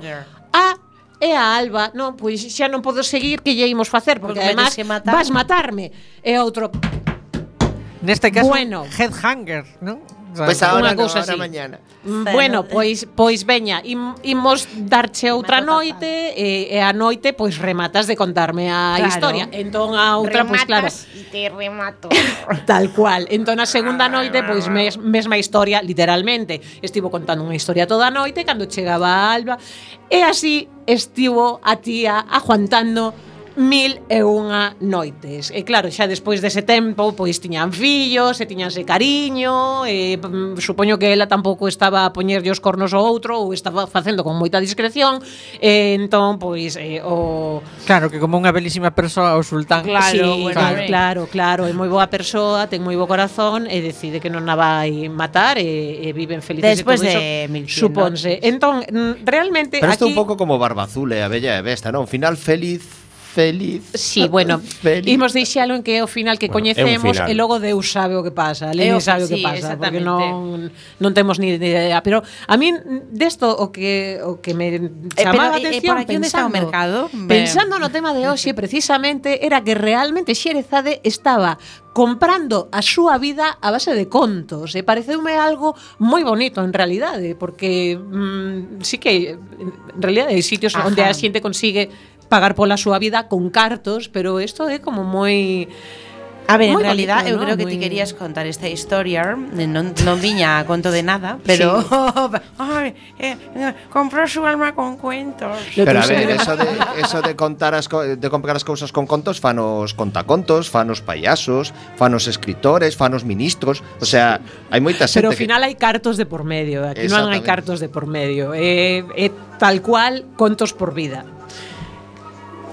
ah, e a Alba, non, pois xa non podo seguir que lle imos facer, porque, porque además matar. vas matarme. E outro, Neste caso, bueno. Headhanger, ¿no? Pois pues ahora, no, cousa ahora así. mañana. Bueno, pois pois veña, im, imos darche outra noite e, e a noite pois rematas de contarme a claro. historia. Entón a outra pois claro. E te remato. Tal cual. Entón a segunda noite pois mes, mesma historia literalmente. Estivo contando unha historia toda a noite cando chegaba a Alba e así estivo a tía aguantando mil e unha noites. E claro, xa despois dese tempo, pois tiñan fillos, e tiñanse cariño, e mm, supoño que ela tampouco estaba a poñerlle os cornos ao outro, ou estaba facendo con moita discreción, e entón, pois, eh, o... Claro, que como unha belísima persoa o sultán. Claro, sí, bueno, claro, claro, claro, é moi boa persoa, ten moi bo corazón, e decide que non a vai matar, e, e viven felices Despois e todo de iso, suponse. Entón, mm, realmente... Pero isto aquí... un pouco como Barbazule, a bella e besta, non? Final feliz feliz. Sí, bueno, feliz. imos deixalo en que é o final que bueno, coñecemos final. e logo Deus sabe o que pasa, Lenin sabe sí, o que pasa, porque non non temos ni idea, pero a min desto o que o que me eh, chamaba eh, eh pero, a atención eh, pensando, está o mercado, pensando no tema de hoxe precisamente era que realmente Xerezade estaba comprando a súa vida a base de contos e pareceume algo moi bonito en realidade porque mm, sí que en realidade hai sitios Ajá. onde a xente consigue pagar pola súa vida con cartos, pero isto é como moi A ver, moi en realidad bonito, eu ¿no? creo que Muy... ti querías contar esta historia Non, non viña a conto de nada Pero sí. Ay, eh, compró su alma con cuentos Pero a ver, eso de, eso de contar as, de comprar as cousas con contos Fanos contacontos, fanos payasos Fanos escritores, fanos ministros O sea, hai moita xente Pero ao final que... hai cartos de por medio Aquí non hai cartos de por medio É eh, eh, tal cual contos por vida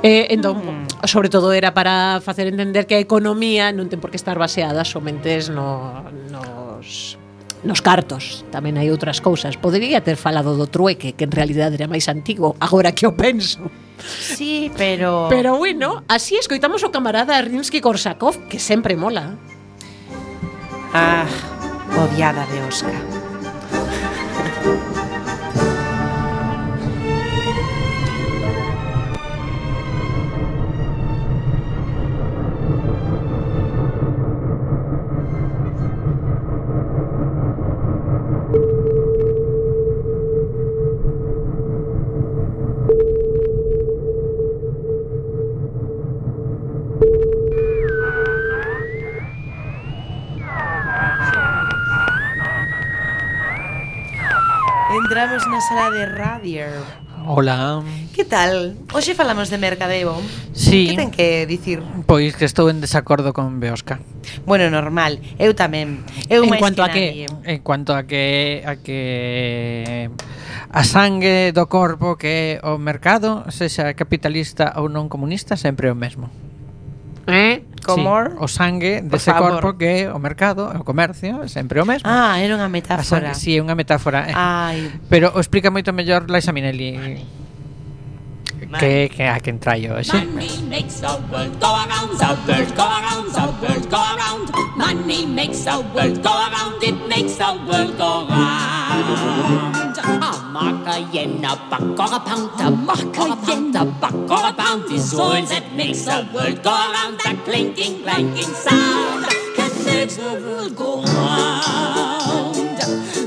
Eh, entón, mm. sobre todo era para facer entender que a economía non ten por que estar baseada somente no, nos nos cartos, tamén hai outras cousas. Podería ter falado do trueque, que en realidad era máis antigo, agora que o penso. Sí, pero... Pero bueno, así escoitamos o camarada Rimsky-Korsakov, que sempre mola. Ah, odiada de Oscar. na sala de radio. Hola. Que tal? Hoxe falamos de Mercadeo. Sí. Que ten que dicir? Pois que estou en desacordo con Beosca. Bueno, normal. Eu tamén. Eu en cuanto que a que en cuanto a que a que a sangue do corpo que o mercado, sexa capitalista ou non comunista, sempre é o mesmo. Eh? Comor. Sí, o sangue dese corpo que é o mercado, o comercio, sempre o mesmo. Ah, era unha metáfora. Si, sangue, sí, é unha metáfora. Ai. Pero o explica moito mellor Laisa Minelli. Vale. Que, que a quen traio hoxe. Money makes the world go around, the world go around, the world go around. Money makes the world go around, it makes the world go round. A mark, a yen, a buck or a pound, a buck or a pound, a buck or a pound is all that makes the world go around. That clinking, clanking sound that makes the world go round.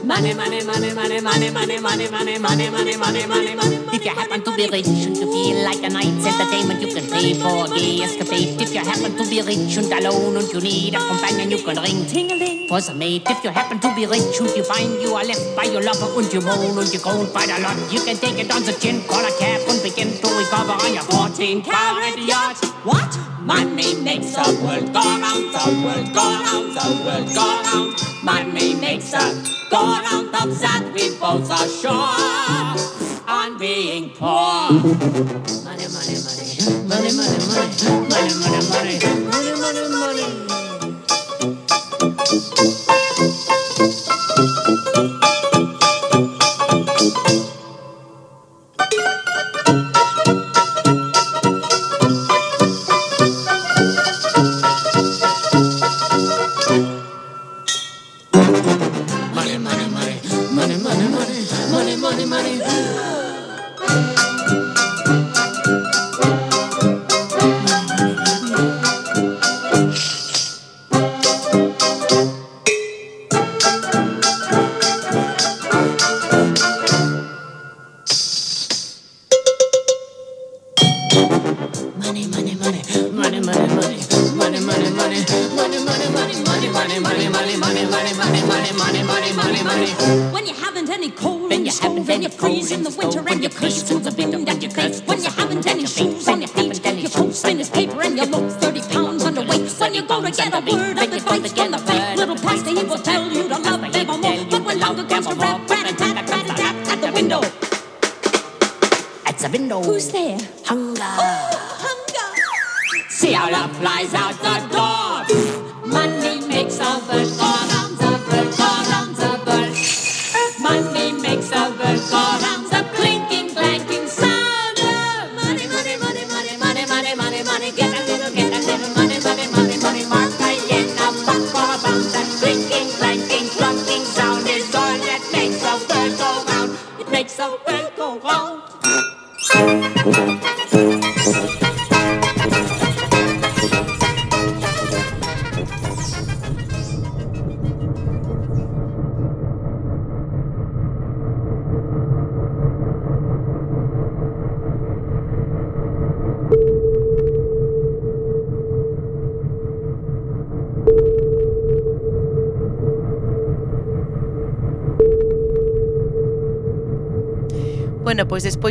Money, money, money, money, money, money, money, money, money, money, money, money, money. If you happen to be rich and you feel like a night's entertainment, you can pay for a gay. If you happen to be rich and alone and you need a companion, you can ring ting-a-ling for some mate. If you happen to be rich and you find you are left by your lover and you moan and you groan quite a lot, you can take it on the chin, call a cab and begin to recover on your 14 carat yacht. What? Money makes the world go round, the world go round, the world go round. Money makes the go round of that we both are sure on being poor. Money, money, money, money, money, money, money, money, money, money. Money, money,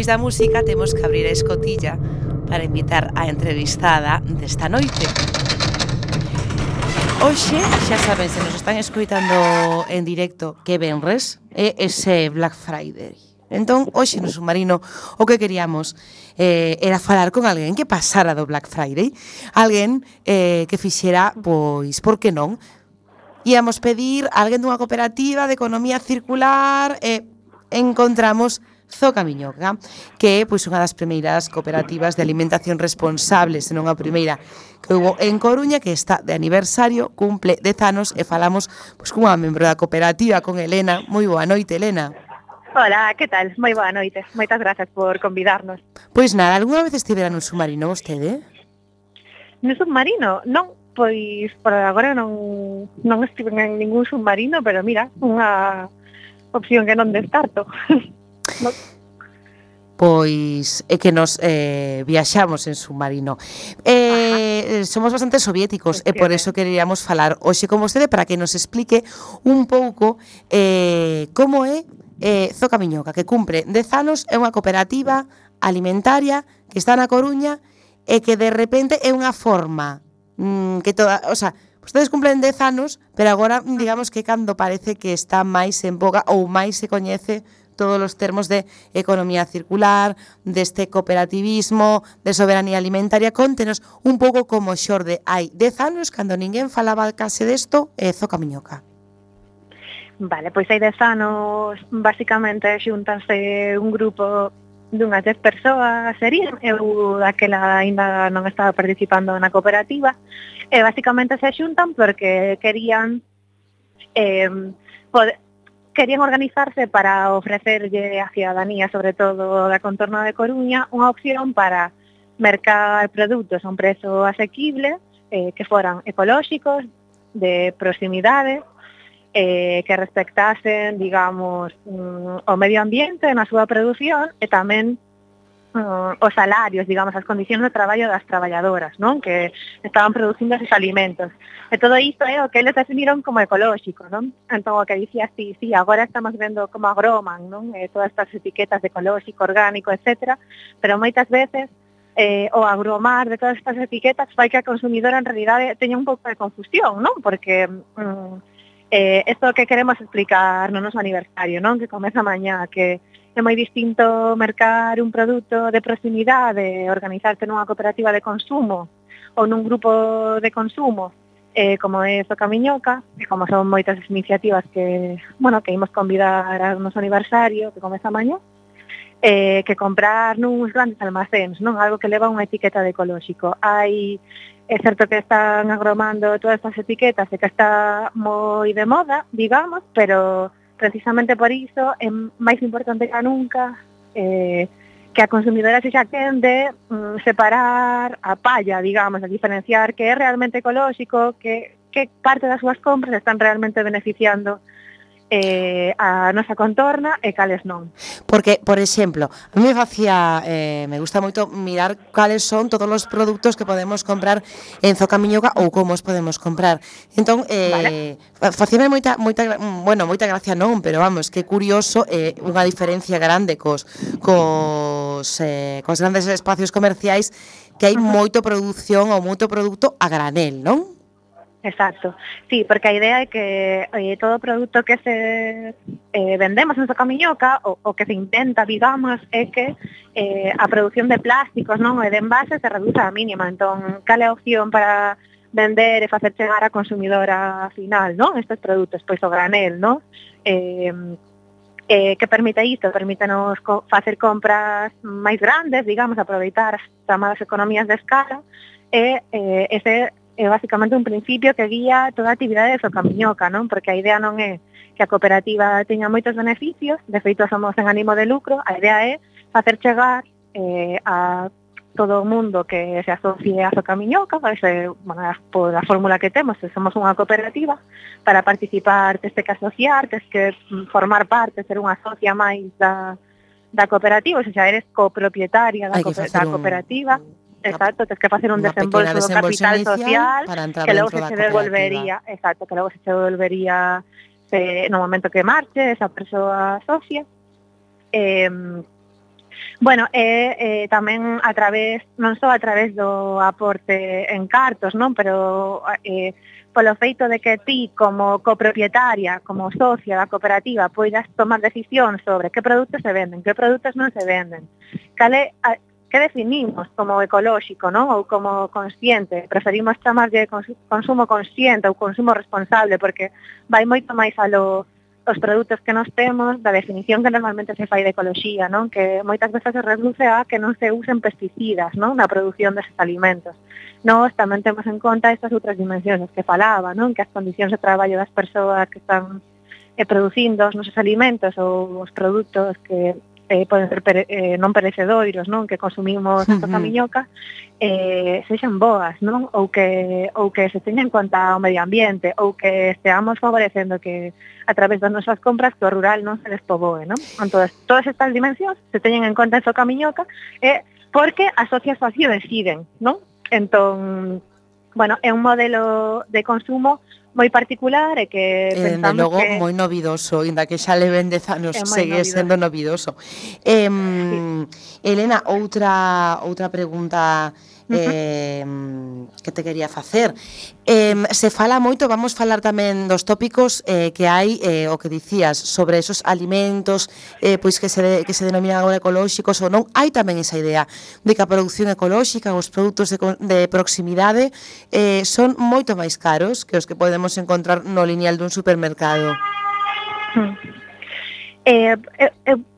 despois da música temos que abrir a escotilla para invitar a entrevistada desta noite. Hoxe, xa saben, se nos están escoitando en directo que venres, é ese Black Friday. Entón, hoxe no submarino o que queríamos eh, era falar con alguén que pasara do Black Friday, alguén eh, que fixera, pois, por que non, íamos pedir a alguén dunha cooperativa de economía circular e eh, encontramos Zocamiñoca, que é pois unha das primeiras cooperativas de alimentación responsable, senón a primeira que houve en Coruña, que está de aniversario, cumple 10 anos e falamos pois cunha membro da cooperativa con Elena. Moi boa noite, Elena. Hola, que tal? Moi boa noite. Moitas grazas por convidarnos. Pois nada, algunha vez estivera nun submarino vostede? No submarino? Non, pois por agora non, non estive en ningún submarino, pero mira, unha opción que non descarto. No. Pois é que nos eh, viaxamos en submarino. Eh, Ajá. somos bastante soviéticos e por eso queríamos falar hoxe con vostede para que nos explique un pouco eh, como é eh, Zoca Miñoca, que cumpre 10 anos, é unha cooperativa alimentaria que está na Coruña e que de repente é unha forma mmm, que toda, o sea, Ustedes cumplen 10 anos, pero agora digamos que cando parece que está máis en boga ou máis se coñece todos los termos de economía circular, de este cooperativismo, de soberanía alimentaria, contenos un pouco como xorde hai 10 anos cando ninguén falaba case desto e zoca miñoca. Vale, pois hai 10 anos basicamente xuntanse un grupo dunhas 10 persoas serían, eu daquela ainda non estaba participando na cooperativa, e basicamente se xuntan porque querían eh, poder, querían organizarse para ofrecerlle á ciudadanía, sobre todo da contorna de Coruña, unha opción para mercar produtos a un prezo asequible, eh, que foran ecolóxicos, de proximidade, eh, que respectasen, digamos, mm, o medio ambiente na súa produción e tamén Mm, os salarios, digamos, as condicións de traballo das traballadoras, non? Que estaban producindo esos alimentos. E todo isto é eh, o que eles definiron como ecolóxico, non? Entón, o que dicía, sí, sí, agora estamos vendo como agroman, non? Eh, todas estas etiquetas de ecolóxico, orgánico, etc. Pero moitas veces eh, o agromar de todas estas etiquetas fai que a consumidora en realidade eh, teña un pouco de confusión, non? Porque mm, eh, esto que queremos explicar no noso aniversario, non? Que comeza mañá, que é moi distinto mercar un produto de proximidade, organizarte nunha cooperativa de consumo ou nun grupo de consumo, eh, como é Soca Miñoca, e como son moitas iniciativas que, bueno, que imos convidar ao noso aniversario, que comeza mañá, eh, que comprar nuns grandes almacéns, non algo que leva unha etiqueta de ecolóxico. Hai é certo que están agromando todas estas etiquetas e que está moi de moda, digamos, pero precisamente por iso é máis importante que nunca eh, que a consumidora se xa de mm, separar a palla, digamos, a diferenciar que é realmente ecolóxico, que, que parte das súas compras están realmente beneficiando eh, a nosa contorna e cales non. Porque, por exemplo, a mí me facía, eh, me gusta moito mirar cales son todos os produtos que podemos comprar en Zocamiñoga ou como os podemos comprar. Entón, eh, vale. facíame moita, moita, mm, bueno, moita gracia non, pero vamos, que curioso, eh, unha diferencia grande cos, cos, eh, cos grandes espacios comerciais que hai moito produción ou moito produto a granel, non? Exacto, sí, porque a idea é que eh, todo o produto que se eh, vendemos en esa camiñoca o, o que se intenta, digamos, é que eh, a produción de plásticos non e de envases se reduza a mínima. Entón, cal é a opción para vender e facer chegar a consumidora final, non? Estes produtos, pois o granel, non? Eh, eh, que permite isto? Permítenos co facer compras máis grandes, digamos, aproveitar as chamadas economías de escala e eh, ese Eh, é basicamente un principio que guía toda a actividade de Socamiñoca, non? Porque a idea non é que a cooperativa teña moitos beneficios, de feito somos en ánimo de lucro, a idea é facer chegar eh, a todo o mundo que se asocie a Socamiñoca, ese, bueno, por a fórmula que temos, somos unha cooperativa, para participar tes que asociar, tes que mm, formar parte, ser unha socia máis da, da cooperativa, ou sea, eres copropietaria da, co da cooperativa. Un Exacto, tens que facer un desembolso, do capital social que logo se che devolvería, exacto, que logo se che devolvería eh, no momento que marche esa persoa socia. Eh, Bueno, e eh, tamén a través, non só a través do aporte en cartos, non, pero eh, polo feito de que ti como copropietaria, como socia da cooperativa, poidas tomar decisión sobre que produtos se venden, que produtos non se venden. Cale, a, que definimos como ecolóxico, non? Ou como consciente, preferimos chamarlle consumo consciente ou consumo responsable, porque vai moito máis alo os produtos que nos temos, da definición que normalmente se fai de ecoloxía, non? Que moitas veces se reduce a que non se usen pesticidas, non? Na produción deses alimentos. Nós tamén temos en conta estas outras dimensións que falaba, non? Que as condicións de traballo das persoas que están e producindo os nosos alimentos ou os produtos que eh, poden ser pere, eh, non perecedoiros, non, que consumimos esta uh -huh. camiñoca, eh, sexan boas, non, ou que ou que se teñan en conta o medio ambiente, ou que esteamos favorecendo que a través das nosas compras que o rural non se despoboe, non? Entón, todas estas dimensións se teñen en conta esta camiñoca e eh, porque as socias así deciden, non? Entón, bueno, é un modelo de consumo moi particular e que eh, pensamos logo, que... moi novidoso, inda que xa le vende anos, segue novidoso. sendo novidoso. Eh, sí. Elena, outra, outra pregunta eh, que te quería facer. Eh, se fala moito, vamos falar tamén dos tópicos eh, que hai, eh, o que dicías, sobre esos alimentos eh, pois que se, de, que se denominan agora ecolóxicos ou non, hai tamén esa idea de que a produción ecolóxica, os produtos de, de proximidade, eh, son moito máis caros que os que podemos encontrar no lineal dun supermercado. Hmm. Eh, eh, eh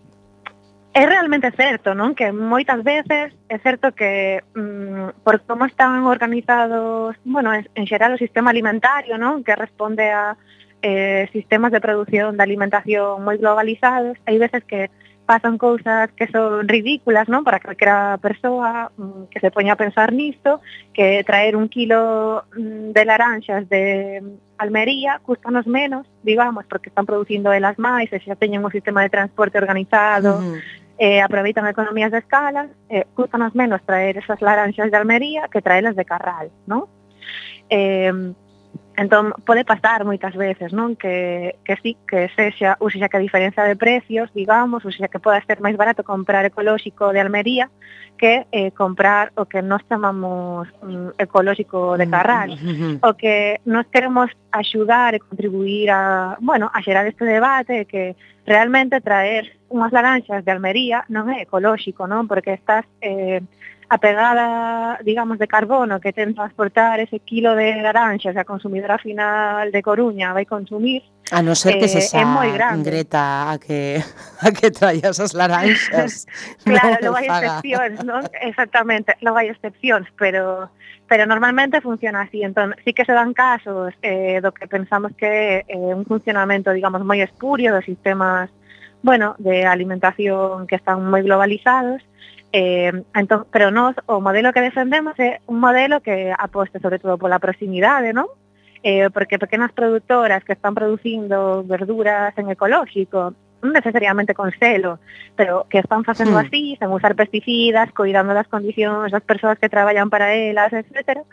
É realmente certo, non? Que moitas veces é certo que mm, por como están organizados, bueno, en, en xeral o sistema alimentario, non? Que responde a eh, sistemas de produción de alimentación moi globalizados, hai veces que pasan cousas que son ridículas, non? Para calquera persoa mm, que se poña a pensar nisto, que traer un kilo mm, de laranxas de Almería custanos menos, digamos, porque están producindo elas máis, e xa teñen un sistema de transporte organizado, uh -huh eh, aproveitan economías de escala, eh, custanos menos traer esas laranxas de Almería que traelas de Carral, non? Eh, Entón, pode pasar moitas veces, non? Que, que sí, que sexa, ou sexa que a diferenza de precios, digamos, ou sexa que poda ser máis barato comprar ecolóxico de Almería que eh, comprar o que nós chamamos mm, ecolóxico de mm, Carral. Mm, mm, o que nós queremos axudar e contribuir a, bueno, a xerar este debate que realmente traer unhas laranxas de Almería non é ecolóxico, non? Porque estás eh, a pegada, digamos, de carbono que ten transportar ese kilo de laranxas a consumidora final de Coruña vai consumir A non ser que eh, se xa Greta a que, a que traia esas laranxas Claro, non, non hai excepcións, non? Exactamente, lo hai excepcións, pero pero normalmente funciona así. Entón, sí que se dan casos eh, do que pensamos que é eh, un funcionamento, digamos, moi espurio dos sistemas bueno, de alimentación que están moi globalizados, Eh, entón, pero nós, o modelo que defendemos é un modelo que aposta sobre todo pola proximidade, non? Eh, porque pequenas produtoras que están producindo verduras en ecolóxico, non necesariamente con selo, pero que están facendo sí. así, sen usar pesticidas, cuidando das condicións das persoas que traballan para elas, etcétera,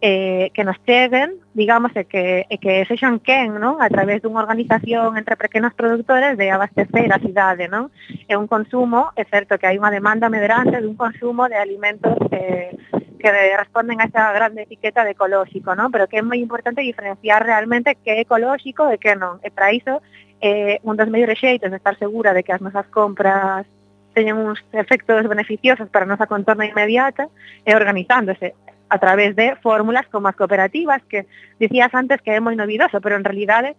eh, que nos cheguen, digamos, e que, e que sexan quen, non? A través dunha organización entre pequenos productores de abastecer a cidade, non? É un consumo, é certo que hai unha demanda medrante dun consumo de alimentos eh, que responden a esa grande etiqueta de ecolóxico, non? Pero que é moi importante diferenciar realmente que é ecolóxico e que non. E para iso, eh, un dos mellores xeitos de estar segura de que as nosas compras teñen uns efectos beneficiosos para a nosa contorna inmediata é organizándose a través de fórmulas como as cooperativas que dicías antes que é moi novidoso, pero en realidade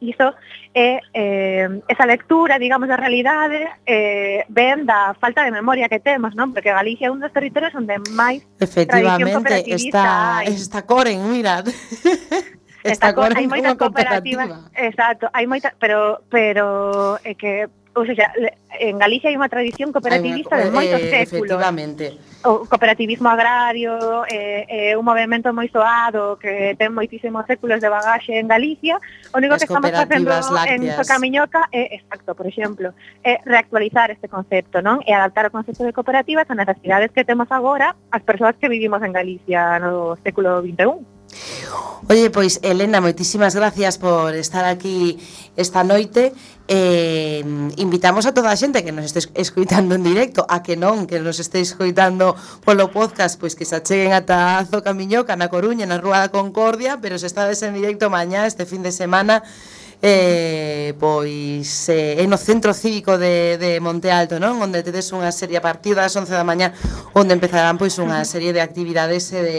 iso é eh, esa lectura, digamos, da realidade eh, ven da falta de memoria que temos, non? Porque Galicia é un dos territorios onde máis Efectivamente, está, hai. está Coren, mirad. Está, está hai moitas cooperativas, cooperativa. exacto, hai moita, pero pero é que ou seja, en Galicia hai unha tradición cooperativista de moitos eh, séculos. Efectivamente. O cooperativismo agrario é eh, eh, un movimento moi soado que ten moitísimos séculos de bagaxe en Galicia. O único As que estamos facendo en en Socamiñoca é, exacto, por exemplo, é reactualizar este concepto, non? E adaptar o concepto de cooperativas ás necesidades que temos agora as persoas que vivimos en Galicia no século 21. Oye, pois Elena, moitísimas gracias por estar aquí esta noite eh, invitamos a toda a xente que nos este escoitando en directo a que non, que nos esteis escoitando polo podcast, pois que se acheguen ata Azo Camiñoca na Coruña, na Rúa da Concordia pero se estades en directo mañá este fin de semana eh, pois eh, no centro cívico de, de Monte Alto, non? Onde tedes unha serie a partir das 11 da mañá onde empezarán pois unha serie de actividades e de,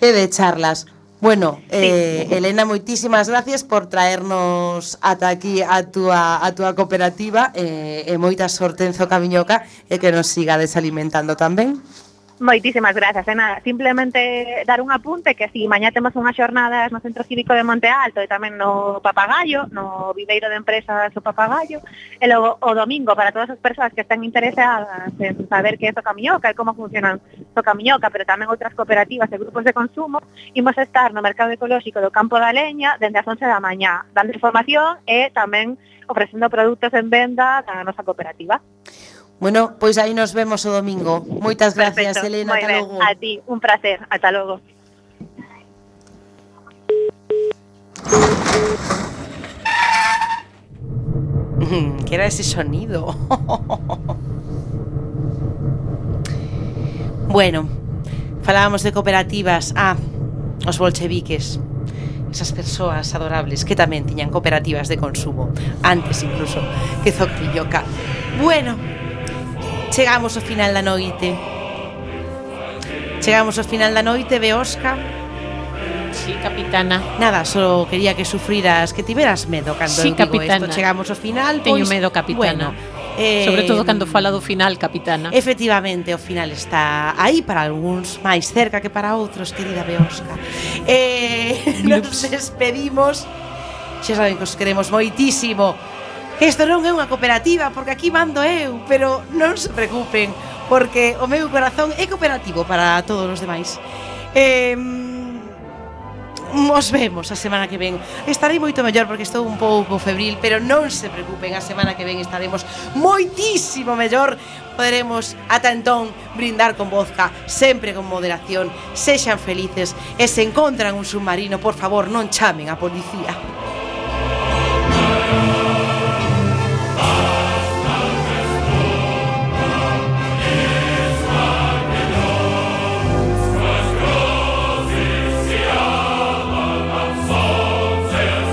e de charlas. Bueno, eh. Elena, moitísimas gracias por traernos ata aquí a túa, a túa cooperativa eh, e moita sorte en Zocamiñoca e que nos sigades alimentando tamén. Moitísimas grazas, e nada, simplemente dar un apunte que si mañá temos unhas xornadas no Centro Cívico de Monte Alto e tamén no Papagallo, no viveiro de empresas do Papagallo, e logo o domingo para todas as persoas que están interesadas en saber que é Toca Miñoca e como funcionan Toca Miñoca, pero tamén outras cooperativas e grupos de consumo, imos estar no mercado ecolóxico do Campo da Leña dende as 11 da mañá, dando información e tamén ofrecendo produtos en venda da nosa cooperativa. Bueno, pois aí nos vemos o domingo. Moitas gracias, Perfecto. Elena, Muy ata ben. logo. A ti, un placer, ata logo. ¿Qué era ese sonido? bueno, falábamos de cooperativas. Ah, os bolcheviques. Esas persoas adorables que tamén tiñan cooperativas de consumo. Antes incluso que Zoctilloca. Bueno, Chegamos ao final da noite. Chegamos ao final da noite, Beosca. Sí, capitana. Nada, só quería que sufriras, que tiveras medo cando sí, eu digo capitana. esto. Chegamos ao final, Teño pois, medo, capitana. Bueno, Eh, Sobre todo cando fala do final, capitana. Efectivamente, o final está aí para algúns máis cerca que para outros, querida Beosca. Eh, nos despedimos. Xa saben que os queremos moitísimo. Isto non é unha cooperativa porque aquí mando eu, pero non se preocupen porque o meu corazón é cooperativo para todos os demais. Eh, Nos vemos a semana que ven. Estarei moito mellor porque estou un pouco febril Pero non se preocupen, a semana que ven estaremos moitísimo mellor. Poderemos ata entón brindar con vodka Sempre con moderación. Sexan felices E se encontran un submarino, por favor, non chamen a policía.